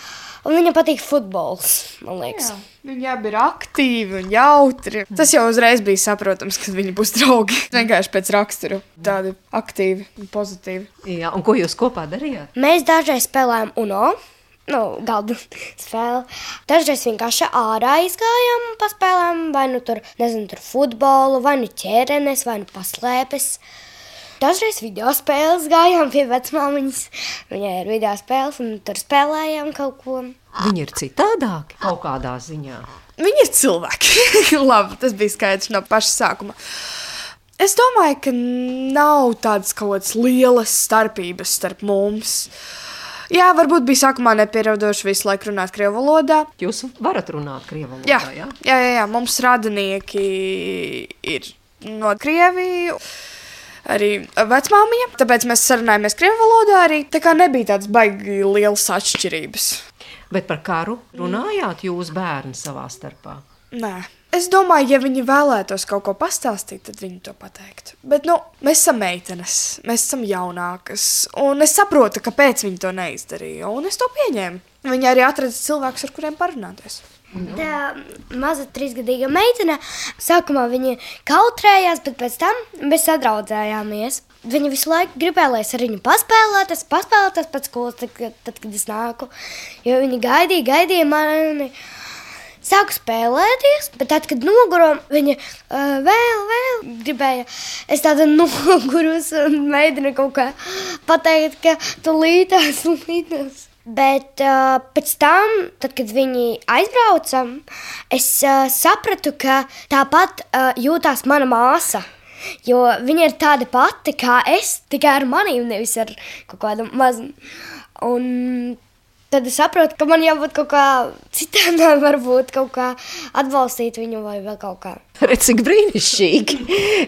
un viņam patīk futbols, man liekas. Jā. Viņi abi ir aktīvi un jautri. Tas jau uzreiz bija saprotams, ka viņi būs draugi. <laughs> Vienkārši pēc rakstura tādi aktīvi un pozitīvi. Jā, un ko jūs kopā darījāt? Mēs dažreiz spēlējām UNO. Nu, galdu <laughs> spēli. Dažreiz vienkārši ārā izgājām, paspēlējām, vai nu tur, nezinu, tur futbolu, vai nu ķērenes, vai nu paslēpes. Dažreiz video spēles gājām pie vecmāmiņas. Viņai ir video spēles, un tur spēlējām kaut ko. Viņi ir citādāki kaut kādā ziņā. Viņi ir cilvēki. <laughs> Labi, tas bija skaidrs no paša sākuma. Es domāju, ka nav tādas kaut kādas lielas starpības starp mums. Jā, varbūt bija sākumā nepieraudoši visu laiku runāt krievu valodā. Jūs varat runāt krievu valodā, jā? Jā, jā, jā, jā. mums radinieki ir no Krievijas arī vecmāmiņa. Tāpēc mēs sarunājāmies krievu valodā arī. Tā kā nebija tādas baigi lielas atšķirības. Bet par karu runājāt jūs bērni savā starpā? Nē. Es domāju, ja viņi vēlētos kaut ko pastāstīt, tad viņi to pateiktu. Bet, nu, mēs esam meitenes, mēs esam jaunākas, un es saprotu, kāpēc viņi to neizdarīja, un es to pieņēmu. Viņi arī atrada cilvēkus, ar kuriem parunāties. Tā maza trīsgadīga meitene. Sākumā viņa kautrējās, bet pēc tam mēs sadraudzējāmies. Viņa visu laiku gribēja, lai es ar viņu paspēlētos, paspēlētos pēc skolas, tad, tad, kad es nāku. Jo viņa gaidīja, gaidīja mani. Sāku spēlēties, bet tad, kad nogurām, viņa uh, vēl, vēl gribēja. Es tādu <laughs> nogurus un mēģināju kaut kā pateikt, ka tu līdās, <laughs> līdās. Bet uh, pēc tam, tad, kad viņi aizbrauca, es uh, sapratu, ka tāpat uh, jūtās mana māsa. Jo viņa ir tāda pati kā es, tikai ar maniem, nevis ar kaut kādu mazu. Un Tad es saprotu, ka man jābūt kaut kā citādā, <laughs> varbūt kaut kā atbalstīt viņu vai vēl kaut kā. Redz, cik brīnišķīgi,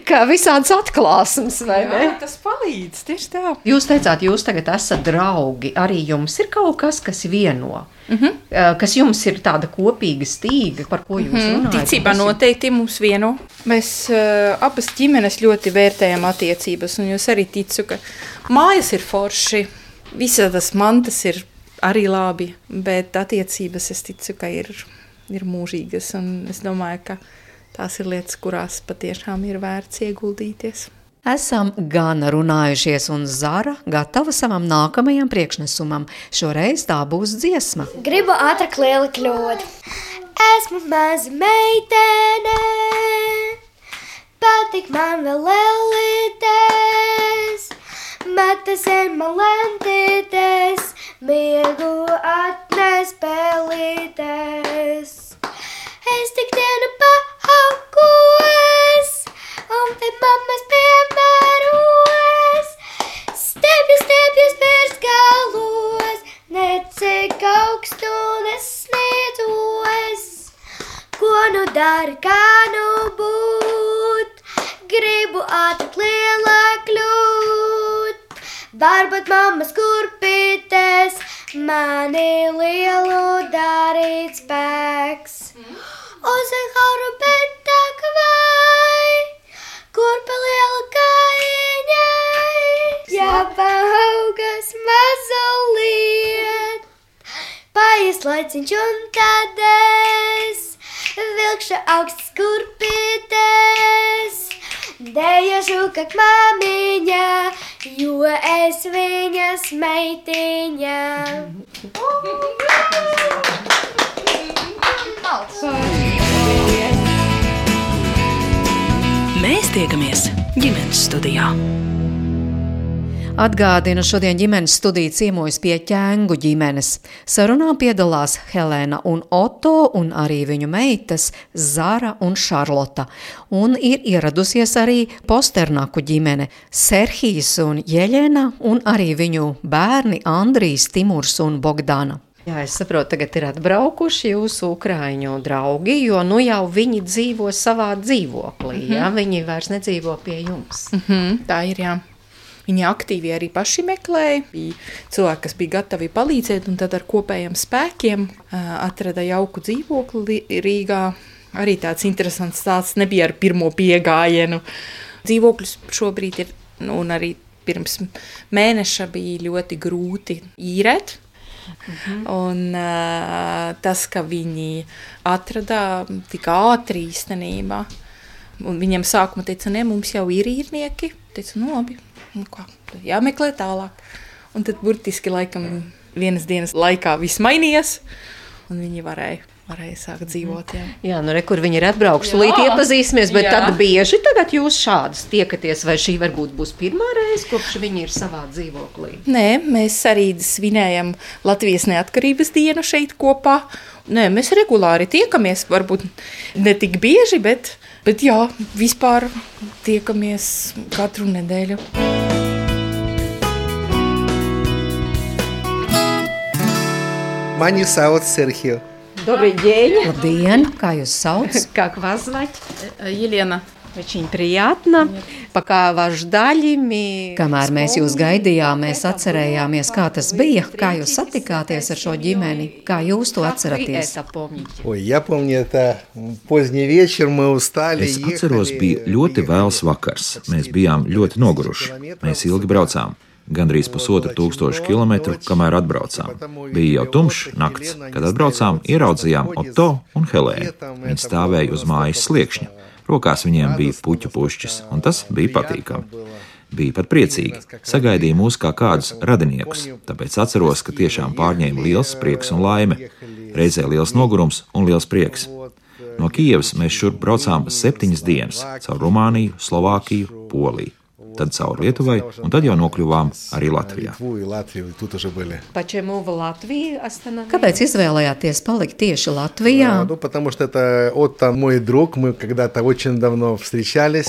kā visādas atklāsmes, vai Jā, ne? Tas palīdz, tieši tā. Jūs teicāt, jūs tagad esat draugi, arī jums ir kaut kas, kas vieno, mm -hmm. kas jums ir tāda kopīga stīga, par ko jūs mm -hmm. runājat? Ticībā noteikti mums vieno. Mēs uh, abas ģimenes ļoti vērtējam attiecības, un jūs arī ticu, ka mājas ir forši Visas tas mantas ir arī labi, bet attiecības es ticu, ka ir, ir mūžīgas. Es domāju, ka tās ir lietas, kurās patiešām ir vērts ieguldīties. Esam gan runājušies, un Zara gatava savam nākamajam priekšnesumam. Šoreiz tā būs dziesma. Gribu ātrāk liela kļūt. Esmu maza meitene, patīk man vēl lēlītes, ir man lentītes, miegu atnes pelītes. Es tik dienu paaugos, un te mammas piemēros, stepju, stepjus pēc galos, necik augstu nesniedzos. Ko nu dari, kā nu būt, gribu ātri lielā kļūt. Varbūt mammas kurpītes, mani lielu darīt spēks. Uzekauru betāk vai, kurpa liela kājiņai, jāpaugas mazulīt. Paies laiciņš un tad es vilkšu augstas kurpītes. Dejošu, kā māmiņa, jo es viņas meitiņa. Mēs tiekamies ģimenes studijā. Atgādinu, šodien ģimenes studija ciemojas pie ķēngu ģimenes. Sarunā piedalās Helēna un Oto, un arī viņu meitas Zara un Šarlota. Un ir ieradusies arī Posternaku ģimene - Serhijas un Jeļena, un arī viņu bērni Andrijs, Timurs un Bogdana. Jā, es saprotu, tagad ir atbraukuši jūsu ukrāņu draugi, jo nu jau viņi dzīvo savā dzīvoklī. Mm -hmm. jā, viņi vairs nedzīvo pie jums. Mm -hmm, tā ir. Jā. Viņi aktīvi arī paši meklēja. Bija cilvēki, kas bija gatavi palīdzēt, un tad ar kopējiem spēkiem atrada jauku dzīvokli Rīgā. Arī tāds interesants stāsts nebija ar pirmo piegājienu. Dzīvokļus šobrīd ir, nu, un arī pirms mēneša bija ļoti grūti īrēt. Mhm. Un, uh, tas, ka viņi atrada tik ātri īstenībā, un viņiem sākumā teica, ne, mums jau ir īrnieki. Teica, nu, labi, nu, kā, jāmeklē tālāk. Un tad burtiski laikam vienas dienas laikā viss mainījās, un viņi varēja varēja sākt dzīvot. Jā, jā nu, re, kur viņi ir atbraukuši. Līdz iepazīsimies, bet jā. tad bieži tagad jūs šādas tiekaties, vai šī varbūt būs pirmā reize, kopš viņi ir savā dzīvoklī? Nē, mēs arī svinējam Latvijas neatkarības dienu šeit kopā. Nē, mēs regulāri tiekamies, varbūt ne tik bieži, bet, bet jā, vispār tiekamies katru nedēļu. Mani sauc Sergio. Добрый день. Labdien, kā jūs sauc? <laughs> Как вас звать? Елена. Очень приятно. Пока вас ждали, мы... Kamēr mēs jūs gaidījām, mēs atcerējāmies, kā tas bija, kā jūs satikāties ar šo ģimeni, kā jūs to atceraties. Ой, я помню, это поздний вечер, мы устали. Es atceros, bija ļoti vēls vakars. Mēs bijām ļoti noguruši. Mēs ilgi braucām. Gandrīz pusotru tūkstošu kilometru, kamēr atbraucām. Bija jau tumšs nakts, kad atbraucām, ieraudzījām Otto un Helēnu. Viņi stāvēja uz mājas sliekšņa. Rokās viņiem bija puķu pušķis, un tas bija patīkami. Bija pat priecīgi. Sagaidīja mūs kā kādus radiniekus, tāpēc atceros, ka tiešām pārņēma liels prieks un laime. Reizē liels nogurums un liels prieks. No Kijavas mēs šurp braucām septiņas dienas caur Rumāniju, Slovākiju, Poliju tad cauri Lietuvai, un tad jau nokļuvām arī Latvijā. Kāpēc izvēlējāties palikt tieši Latvijā?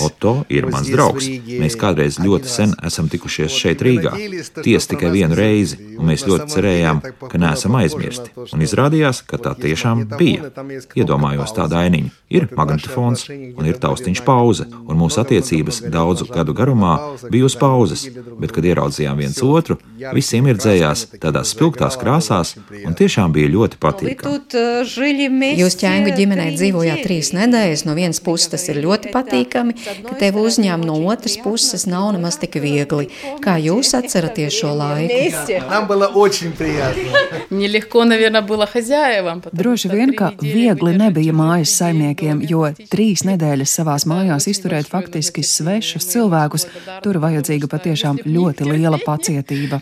Otto ir mans draugs. Mēs kādreiz ļoti sen esam tikušies šeit Rīgā. Tiesa tikai vienu reizi, un mēs ļoti cerējām, ka neesam aizmirsti. Un izrādījās, ka tā tiešām bija. Iedomājos tādu ainiņu. Ir magnetofons un ir taustiņš pauze, un mūsu attiecības daudzu gadu garumā laukumā, bija uz pauzes, bet, kad ieraudzījām viens otru, visi iemirdzējās tādās spilgtās krāsās un tiešām bija ļoti patīkami. Jūs ķēngu ģimenē dzīvojāt trīs nedēļas, no vienas puses tas ir ļoti patīkami, ka tevi uzņēma no otras puses nav nemaz tik viegli. Kā jūs atceraties šo laiku? Droši vien, ka viegli nebija mājas saimniekiem, jo trīs nedēļas savās mājās izturēt faktiski svešus cilvēkus, tur vajadzīga patiešām ļoti liela pacietība.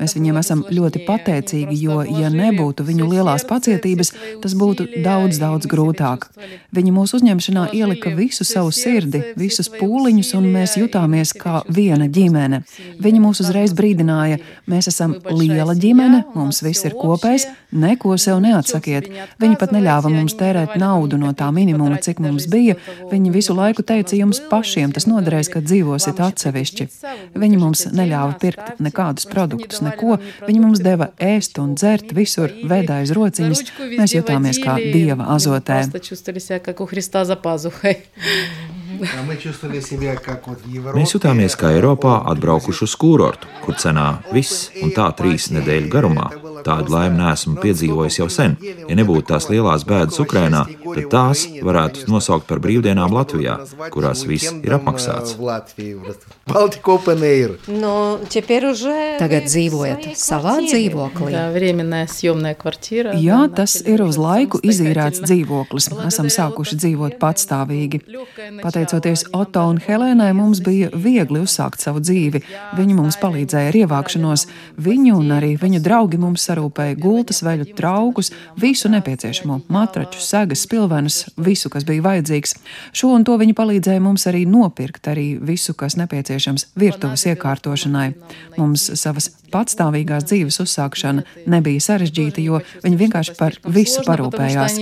Mēs viņiem esam ļoti pateicīgi, jo, ja nebūtu viņu lielās pacietības, tas būtu daudz, daudz grūtāk. Viņi mūsu uzņemšanā ielika visu savu sirdi, visus pūliņus, un mēs jutāmies kā viena ģimene. Viņi mūs uzreiz brīdināja, mēs esam liela ģimene, mums viss ir kopējs, neko sev neatsakiet. Viņi pat neļāva mums tērēt naudu no tā minimuma, cik mums bija. Viņi visu laiku teica, jums pašiem tas noderēs, kad dzīvosiet atsevišķi. Viņi mums neļāva pirkt nekādus produktus, neko. Viņi mums deva ēst un dzert visur, vēdā aiz rociņas. Mēs jutāmies kā dieva azotē. Mēs jutāmies kā Eiropā atbraukuši uz kūrortu, kur cenā viss un tā trīs nedēļu garumā. Tādu laimi neesmu piedzīvojis jau sen. Ja nebūtu tās lielās bēdas Ukrainā, tad tās varētu nosaukt par brīvdienām Latvijā, kurās viss ir apmaksāts. Tagad dzīvojat savā dzīvoklī. Jā, tas ir uz laiku izīrēts dzīvoklis. Esam sākuši dzīvot patstāvīgi. Pateicoties Otto un Helēnai, mums bija viegli uzsākt savu dzīvi. Viņi mums palīdzēja ar ievākšanos. Viņu un arī viņu draugi mums sarūpēja gultas, veļu traukus, visu nepieciešamo - matračus, segas, spilvenus, visu, kas bija vajadzīgs. Šo un to viņi palīdzēja mums arī nopirkt, arī visu, kas nepieciešams virtuves iekārtošanai. Mums savas patstāvīgās dzīves uzsākšana nebija sarežģīta, jo viņi vienkārši par visu parūpējās.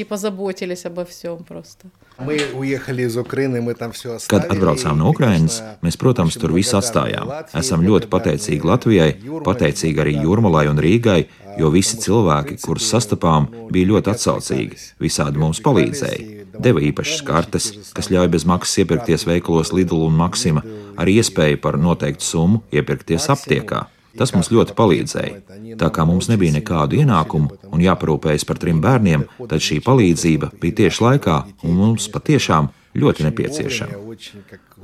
Kad atbraucām no Ukrainas, mēs, protams, tur visu atstājām. Esam ļoti pateicīgi Latvijai, pateicīgi arī Jurmalai un Rīgai, jo visi cilvēki, kurus sastapām, bija ļoti atsaucīgi, visādi mums palīdzēja. Deva īpašas kartes, kas ļauj bez maksas iepirkties veikalos Lidl un Maxima, arī iespēju par noteiktu summu iepirkties aptiekā. Tas mums ļoti palīdzēja. Tā kā mums nebija nekādu ienākumu un jāparūpējas par trim bērniem, tad šī palīdzība bija tieši laikā un mums patiešām ļoti nepieciešama.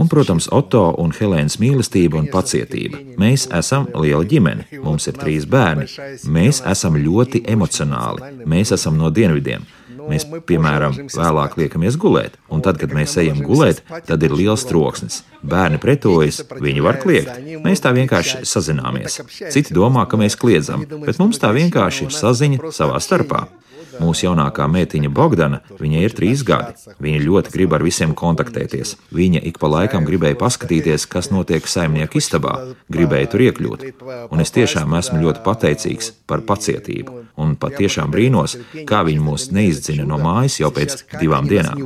Un, protams, Otto un Helēnas mīlestība un pacietība. Mēs esam liela ģimene, mums ir trīs bērni. Mēs esam ļoti emocionāli, mēs esam no dienvidiem. Mēs, piemēram, vēlāk liekamies gulēt, un tad, kad mēs ejam gulēt, tad ir liels troksnis. Bērni pretojas, viņi var kliegt. Mēs tā vienkārši sazināmies. Citi domā, ka mēs kliedzam, bet mums tā vienkārši ir saziņa savā starpā. Mūsu jaunākā meitiņa Bogdana, viņai ir trīs gadi. Viņa ļoti grib ar visiem kontaktēties. Viņa ik pa laikam gribēja paskatīties, kas notiek saimnieku istabā, gribēja tur iekļūt. Un es tiešām esmu ļoti pateicīgs par pacietību. Un patiešām brīnos, kā viņi mūs neizdzina no mājas jau pēc divām dienām.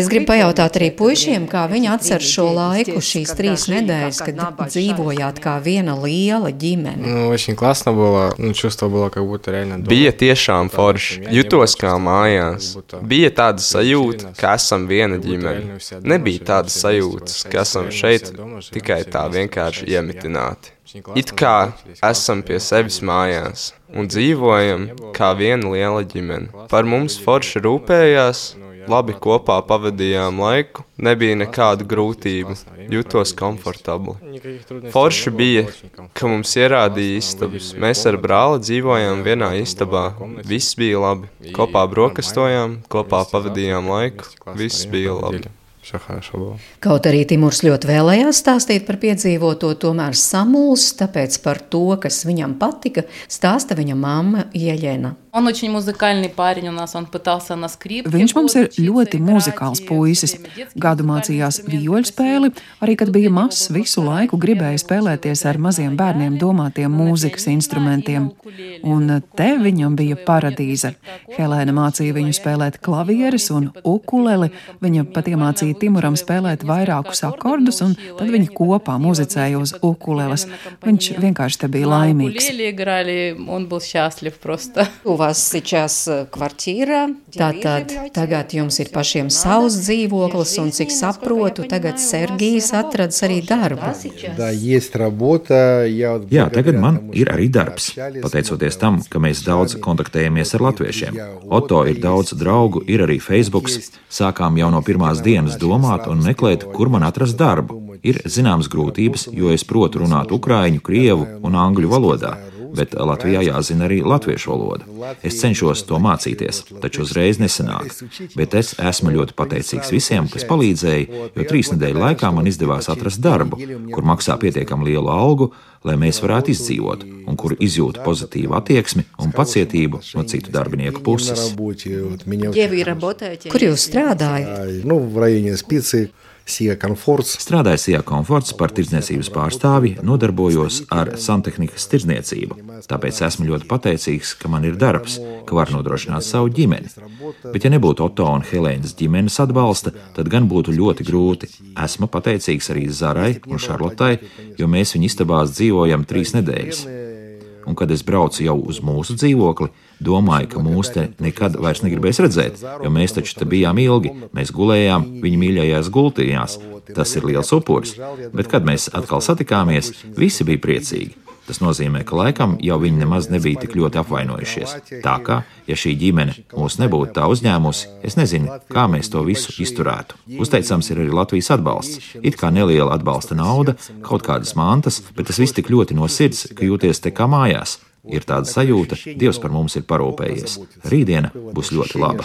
Es gribu pajautāt arī puišiem, kā viņi atcer šo laiku, šīs trīs nedēļas, kad dzīvojāt kā viena liela ģimene. Nu, было. Nu, чувство было, как будто реально дома. Bija tiešām forši. Jutos kā mājās. Bija tāda sajūta, ka esam viena ģimene. Nebija tādas sajūtas, ka esam šeit tikai tā vienkārši iemitināti. It kā esam pie sevis mājās un dzīvojam kā viena liela ģimene. Par mums forši rūpējās, labi kopā pavadījām laiku, nebija nekādu grūtību, jutos komfortabli. Forši bija, ka mums ierādīja istabas. Mēs ar brāli dzīvojām vienā istabā. Viss bija labi. Kopā brokastojām, kopā pavadījām laiku. Viss bija labi. Kaut arī Timurs ļoti vēlējās stāstīt par piedzīvoto, tomēr samulst, tāpēc par to, kas viņam patika, stāsta viņa mamma Ieļena. Он очень музыкальный парень у нас, он пытался на скрипке. Viņš mums ir ļoti muzikāls puisis. Gadu mācījās vijoļu spēli, arī kad bija mazs, visu laiku gribēja spēlēties ar maziem bērniem domātiem mūzikas instrumentiem. Un te viņam bija paradīze. Helēna mācīja viņu spēlēt klavieres un ukuleli, viņa pat iemācīja Timuram spēlēt vairākus akordus, un tad viņi kopā muzicēja uz ukuleles. Viņš vienkārši te bija laimīgs. Играли, он был счастлив просто. вас сейчас квартира, tātad tagad jums ir pašiem savs dzīvoklis, un cik saprotu, tagad Sergijs atradis arī darbu. Jā, tagad man ir arī darbs. Pateicoties tam, ka mēs daudz kontaktējamies ar latviešiem. Oto ir daudz draugu, ir arī Facebook. Sākām jau no pirmās dienas domāt un meklēt, kur man atrast darbu. Ir zināmas grūtības, jo es protu runāt ukraiņu, krievu un angļu valodā bet Latvijā jāzina arī latviešu valoda. Es cenšos to mācīties, taču uzreiz nesanāk. Bet es esmu ļoti pateicīgs visiem, kas palīdzēja, jo trīs nedēļu laikā man izdevās atrast darbu, kur maksā pietiekami lielu algu, lai mēs varētu izdzīvot, un kur izjūtu pozitīvu attieksmi un pacietību no citu darbinieku puses. Kur jūs strādājat? Sija Komforts. Strādāja Sija Komforts par tirdzniecības pārstāvi, nodarbojos ar santehnikas tirdzniecību. Tāpēc esmu ļoti pateicīgs, ka man ir darbs, ka var nodrošināt savu ģimeni. Bet, ja nebūtu Oto un Helēnas ģimenes atbalsta, tad gan būtu ļoti grūti. Esmu pateicīgs arī Zarai un Šarlotai, jo mēs viņu istabās dzīvojam trīs nedēļas. Un, kad es braucu jau uz mūsu dzīvokli, domāju, ka mūs te nekad vairs negribēs redzēt, jo mēs taču te bijām ilgi, mēs gulējām viņa mīļajās gultījās. Tas ir liels upuris, bet kad mēs atkal satikāmies, visi bija priecīgi. Tas nozīmē, ka laikam jau viņi nemaz nebija tik ļoti apvainojušies. Tā kā, ja šī ģimene mūs nebūtu tā uzņēmusi, es nezinu, kā mēs to visu izturētu. Uzteicams ir arī Latvijas atbalsts. It kā neliela atbalsta nauda, kaut kādas mantas, bet tas viss tik ļoti no sirds, ka jūties te kā mājās. Ir tāda sajūta, Dievs par mums ir parūpējies. Rītdiena būs ļoti laba.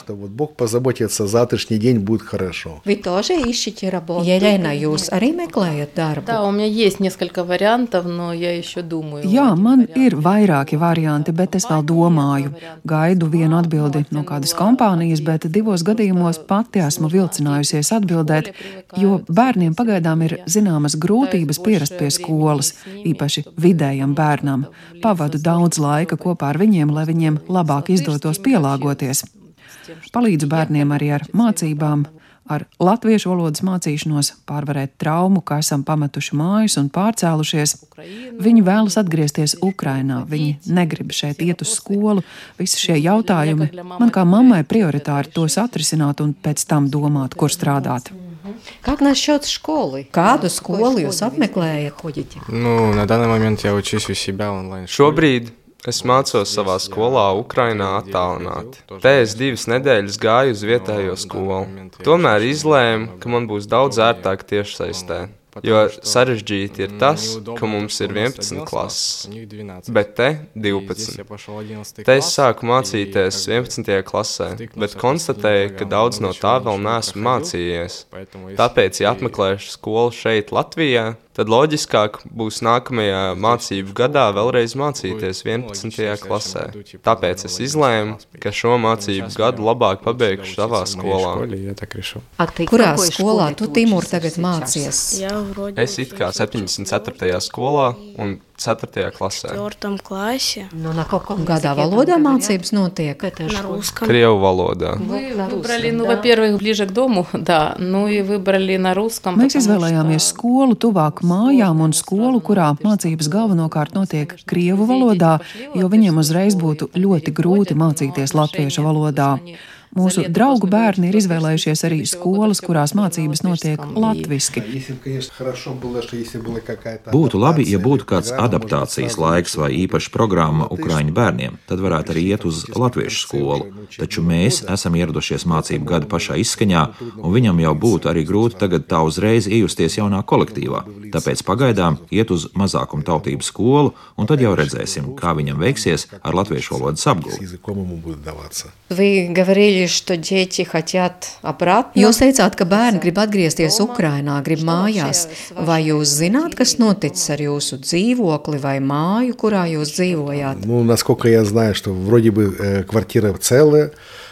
Jelena, jūs arī meklējat darbu? Jā, man ir vairāki varianti, bet es vēl domāju. Gaidu vienu atbildi no kādas kompānijas, bet divos gadījumos pati esmu vilcinājusies atbildēt, jo bērniem pagaidām ir zināmas grūtības pierast pie skolas, īpaši vidējam bērnam. Pavadu daudz daudz laika kopā ar viņiem, lai viņiem labāk izdotos pielāgoties. Palīdzu bērniem arī ar mācībām, ar latviešu valodas mācīšanos, pārvarēt traumu, ka esam pametuši mājas un pārcēlušies. Viņi vēlas atgriezties Ukrajinā, viņi negrib šeit iet uz skolu. Visi šie jautājumi man kā mammai prioritāri tos atrisināt un pēc tam domāt, kur strādāt. Как насчет школы? Kādu skolu jūs apmeklējat? Nu, на данный момент я учусь у себя онлайн. Šobrīd es mācos savā skolā Ukrainā attālināti. Te es divas nedēļas gāju uz vietējo skolu. Tomēr izlēmu, ka man būs daudz ērtāk tiešsaistē. Jo sarežģīti ir tas, ka mums ir 11 klases, bet te 12. Te es sāku mācīties 11. klasē, bet konstatēju, ka daudz no tā vēl neesmu mācījies. Tāpēc, ja apmeklēšu skolu šeit, Latvijā, tad loģiskāk būs nākamajā mācību gadā vēlreiz mācīties 11. klasē. Tāpēc es izlēmu, ka šo mācību gadu labāk pabeigšu savā skolā. Kurā skolā tu, Timur, tagad mācies? Es it kā 74. skolā un 4. klasē. Nu, Kādā valodā mācības notiek? Krievu valodā. Выбрали, ну, во-первых, ближе к дому, да, ну и выбрали на русском. Mēs izvēlējāmies skolu tuvāk mājām un skolu, kurā mācības galvenokārt notiek krievu valodā, jo viņiem uzreiz būtu ļoti grūti mācīties latviešu valodā. Mūsu draugu bērni ir izvēlējušies arī skolas, kurās mācības notiek latviešu. Būtu labi, ja būtu kāds adaptācijas laiks vai īpaša programma Ukrāņu bērniem, tad varētu arī iet uz latviešu skolu. Taču mēs esam ieradušies mācību gada pašā izskaņā, un viņam jau būtu arī grūti tagad tā uzreiz iejusties jaunā kolektīvā. Tāpēc pagaidām iet uz mazākumu tautību skolu, un tad jau redzēsim, kā viņam veiksies ar latviešu valodas apgūli. Вы говорили, что дети хотят обратно. Jūs teicāt, ka bērni grib atgriezties Ukrainā, grib mājās. Vai jūs zināt, kas noticis ar jūsu dzīvokli vai māju, kurā jūs dzīvojāt? Ну, насколько я знаю, что вроде бы э, квартира целая.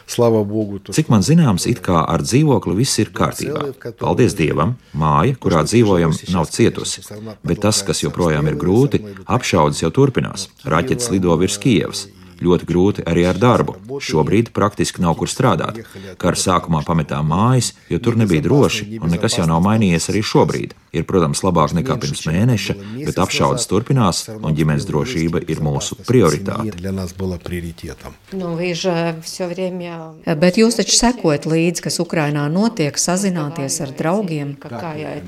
Cik man zināms, it kā ar dzīvokli viss ir kārtībā. Paldies Dievam, māja, kurā dzīvojam, nav cietusi. Bet tas, kas joprojām ir grūti, apšaudas jau turpinās. Raķetes lido virs Kievas. Ļoti grūti arī ar darbu. Šobrīd praktiski nav kur strādāt. Kara sākumā pametām mājas, jo tur nebija droši, un nekas jau nav mainījies arī šobrīd. ir, protams, labāk nekā pirms mēneša, bet apšaudas turpinās, un ģimenes drošība ir mūsu prioritāte. Nu, bet jūs taču sekojat līdzi, kas Ukrainā notiek, sazināties ar draugiem, kā jāiet.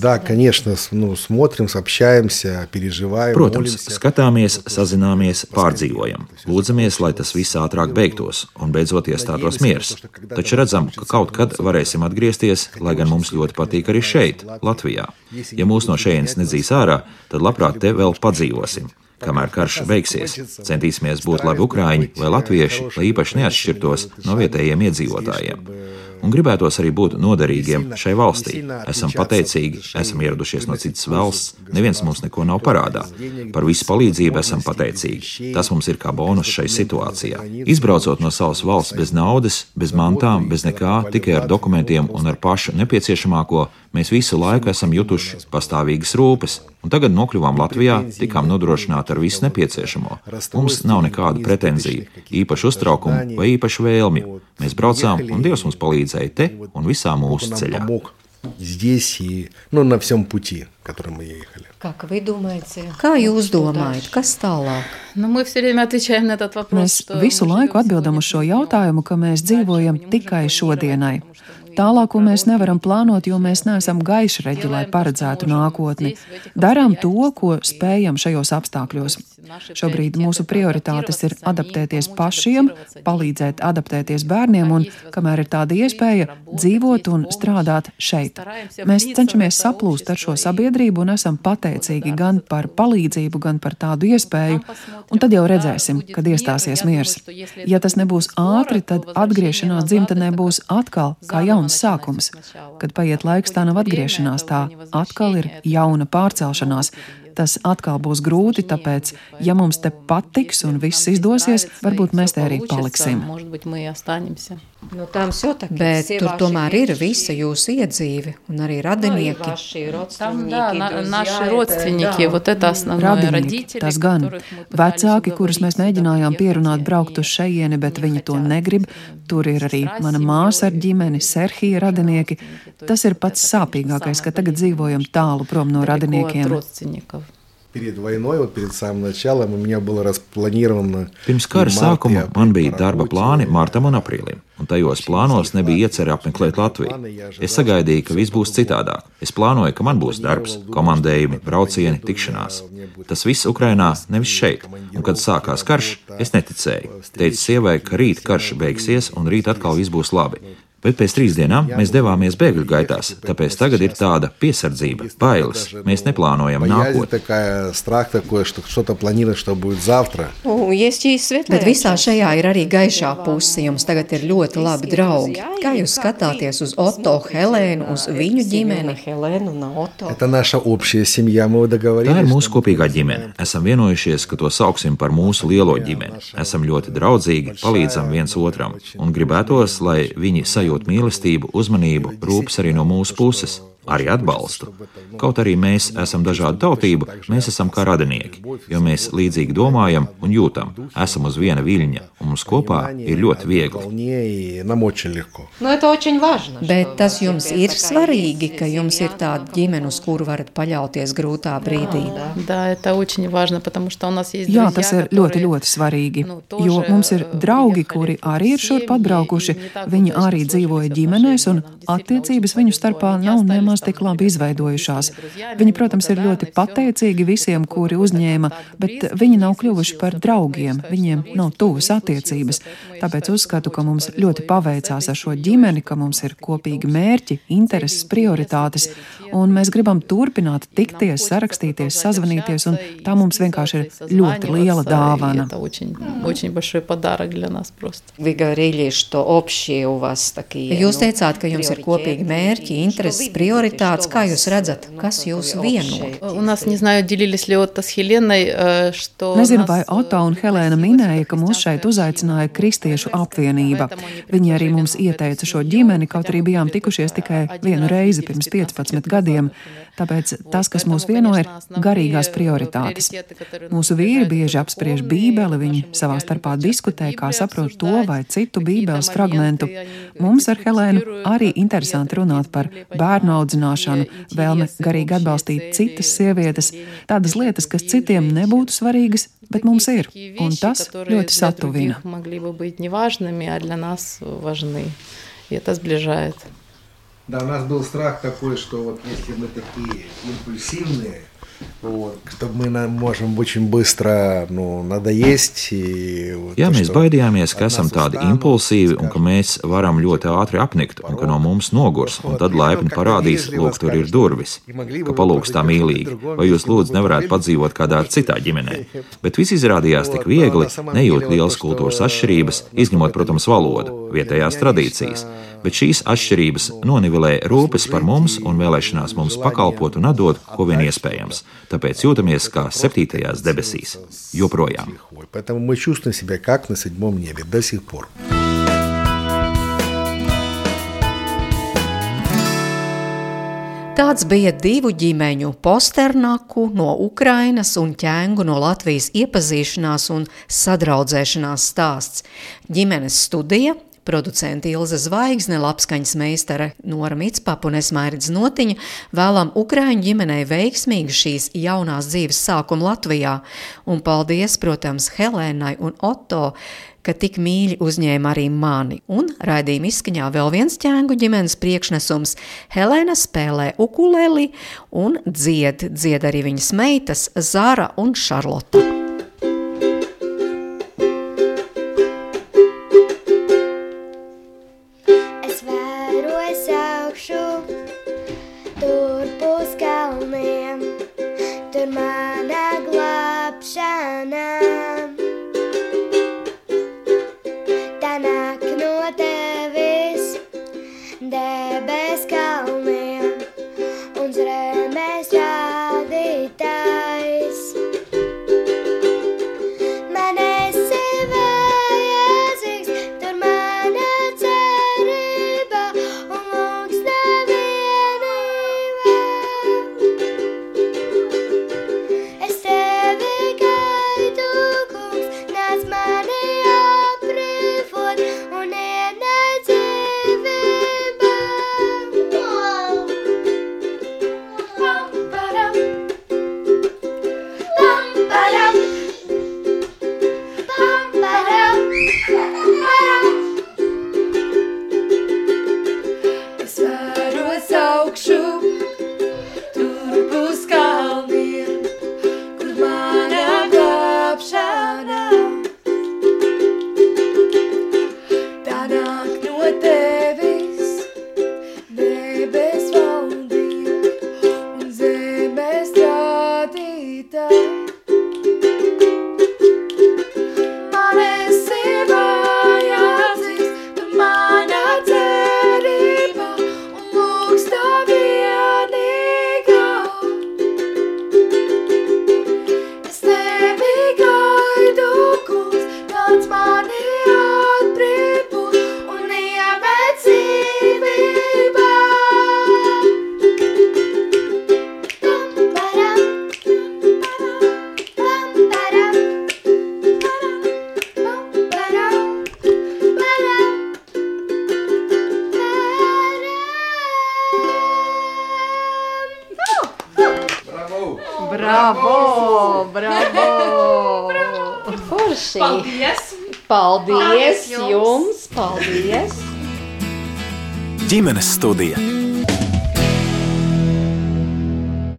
Да, конечно, ну, смотрим, общаемся, переживаем. Protams, skatāmies, sazināmies, pārdzīvojam. Lūdzamies, lai tas viss ātrāk beigtos un beidzot iestātos miers. Taču redzam, ka kaut kad varēsim atgriezties, lai gan mums ļoti patīk arī šeit, Latvijā. Ja mūs no šejienes nedzīs ārā, tad labprāt te vēl padzīvosim. Kamēr karš beigsies, centīsimies būt labi ukrāņi vai latvieši, lai īpaši neatšķirtos no vietējiem iedzīvotājiem un gribētos arī būt noderīgiem šai valstī. Esam pateicīgi, esam ieradušies no citas valsts, neviens mums neko nav parādā. Par visu palīdzību esam pateicīgi. Tas mums ir kā bonus šai situācijā. Izbraucot no savas valsts bez naudas, bez mantām, bez nekā, tikai ar dokumentiem un ar pašu nepieciešamāko, mēs visu laiku esam jutuši pastāvīgas rūpes, un tagad nokļuvām Latvijā, tikām nodrošināti ar visu nepieciešamo. Mums nav nekādu pretenziju, īpašu uztraukumu vai īpašu vēlmju. Mēs braucām, un Dievs mums palīdzēja te un visā mūsu ceļā. Здесь и ну, на всем пути, которым мы ехали. Как вы думаете? Kā jūs domājat, kas tālāk? Nu, mēs visu laiku atbildam uz šo jautājumu, ka mēs dzīvojam tikai šodienai. Tālāko mēs nevaram plānot, jo mēs neesam gaišreģi, lai paredzētu nākotni. Darām to, ko spējam šajos apstākļos. Šobrīd mūsu prioritātes ir adaptēties pašiem, palīdzēt adaptēties bērniem un, kamēr ir tāda iespēja, dzīvot un strādāt šeit. Mēs cenšamies saplūst ar šo sabiedrību un esam pateicīgi gan par palīdzību, gan par tādu iespēju, un tad jau redzēsim, kad iestāsies miers. Ja tas nebūs ātri, tad atgriešanās dzimtenē būs atkal kā jauns sākums. Kad paiet laiks, tā nav atgriešanās, tā atkal ir jauna pārcelšanās. Tas atkal būs grūti, tāpēc, ja mums te patiks un viss izdosies, varbūt mēs te arī paliksim. Bet tur tomēr ir visa jūsu iedzīve un arī radinieki. Radinieki, tas gan. Vecāki, kurus mēs mēģinājām pierunāt braukt uz šejieni, bet viņi to negrib. Tur ir arī mana māsa ar ģimeni, Serhija radinieki. Tas ir pats sāpīgākais, ka tagad dzīvojam tālu prom no radiniekiem. Перед войной, вот перед самым началом, у меня было распланировано. Pirms kara sākuma man bija darba plāni martam un aprīlim, un tajos plānos nebija iecerēta apmeklēt Latviju. Es sagaidīju, ka viss būs citādāk. Es plānoju, ka man būs darbs, komandējumi, braucieni, tikšanās. Tas viss Ukrainā, nevis šeit. Un, kad sākās karš, es neticēju. Teicu sievai, ka rīt karš beigsies un rīt atkal viss būs labi. Bet pēc trīs dienām mēs devāmies bēgļu gaitās, tāpēc tagad ir tāda piesardzība, bailes. Mēs neplānojam nākotni. Bet visā šajā ir arī gaišā puse. Jums tagad ir ļoti labi draugi. Kā jūs skatāties uz Otto, Helēnu, uz viņu ģimeni? Tā ir mūsu kopīgā ģimene. Esam vienojušies, ka to sauksim par mūsu lielo ģimeni. Esam ļoti draudzīgi, palīdzam viens otram un gribētos, lai viņi sajūta sajūt mīlestību, uzmanību, rūpes arī no mūsu puses arī atbalstu. Kaut arī mēs esam dažādu tautību, mēs esam kā radinieki, jo mēs līdzīgi domājam un jūtam, esam uz viena viļņa, un mums kopā ir ļoti viegli. Bet tas jums ir svarīgi, ka jums ir tāda ģimene, uz kuru varat paļauties grūtā brīdī. Jā, tas ir ļoti, ļoti svarīgi, jo mums ir draugi, kuri arī ir šurp atbraukuši, viņi arī dzīvoja ģimenēs, un attiecības viņu starpā nav nemaz nemaz tik labi izveidojušās. Viņi, protams, ir ļoti pateicīgi visiem, kuri uzņēma, bet viņi nav kļuvuši par draugiem, viņiem nav tuvas attiecības. Tāpēc uzskatu, ka mums ļoti paveicās ar šo ģimeni, ka mums ir kopīgi mērķi, intereses, prioritātes, un mēs gribam turpināt tikties, sarakstīties, sazvanīties, un tā mums vienkārši ir ļoti liela dāvana. Jūs teicāt, ka jums ir kopīgi mērķi, intereses, prioritātes prioritātes, kā jūs redzat, kas jūs vieno? Nezinu, vai Oto un Helēna minēja, ka mūs šeit uzaicināja Kristiešu apvienība. Viņi arī mums ieteica šo ģimeni, kaut arī bijām tikušies tikai vienu reizi pirms 15 gadiem. Tāpēc tas, kas mūs vieno, ir garīgās prioritātes. Mūsu vīri bieži apspriež Bībeli, viņi savā starpā diskutē, kā saprot to vai citu Bībeles fragmentu. Mums ar Helēnu arī interesanti runāt par bērnu audzināšanu, vēlme garīgi atbalstīt citas sievietes, tādas lietas, kas citiem nebūtu svarīgas, bet mums ir, un tas ļoti satuvina. Ja tas bližājot. Да, у нас был страх такой, что вот если мы такие импульсивные, Вот, мы можем очень быстро ну, надоесть. И, вот, Jā, mēs baidījāmies, ka esam tādi impulsīvi un ka mēs varam ļoti ātri apnikt un ka no mums nogurs. Un tad laipni parādīs, lūk, tur ir durvis, ka palūgs tā mīlīgi. Vai jūs lūdzu nevarētu padzīvot kādā citā ģimenē? <laughs> Bet viss izrādījās tik viegli, nejūt lielas kultūras atšķirības, izņemot, protams, valodu, vietējās tradīcijas bet šīs atšķirības nonivelē rūpes par mums un vēlēšanās mums pakalpot un atdot, ko vien iespējams. Tāpēc jūtamies kā septītajās debesīs. Joprojām. Tāds bija divu ģimeņu posternaku no Ukrainas un ķēngu no Latvijas iepazīšanās un sadraudzēšanās stāsts. Ģimenes studija Producenti Ilze Zvaigzne, labskaņas meistare Nora Mitspapa un Esmairidz Notiņa vēlam Ukraiņu ģimenei veiksmīgu šīs jaunās dzīves sākumu Latvijā. Un paldies, protams, Helēnai un Otto, ka tik mīļi uzņēma arī mani. Un raidījuma izskaņā vēl viens ķēngu ģimenes priekšnesums. Helēna spēlē ukuleli un dzied, dzied arī viņas meitas Zara un Šarlota.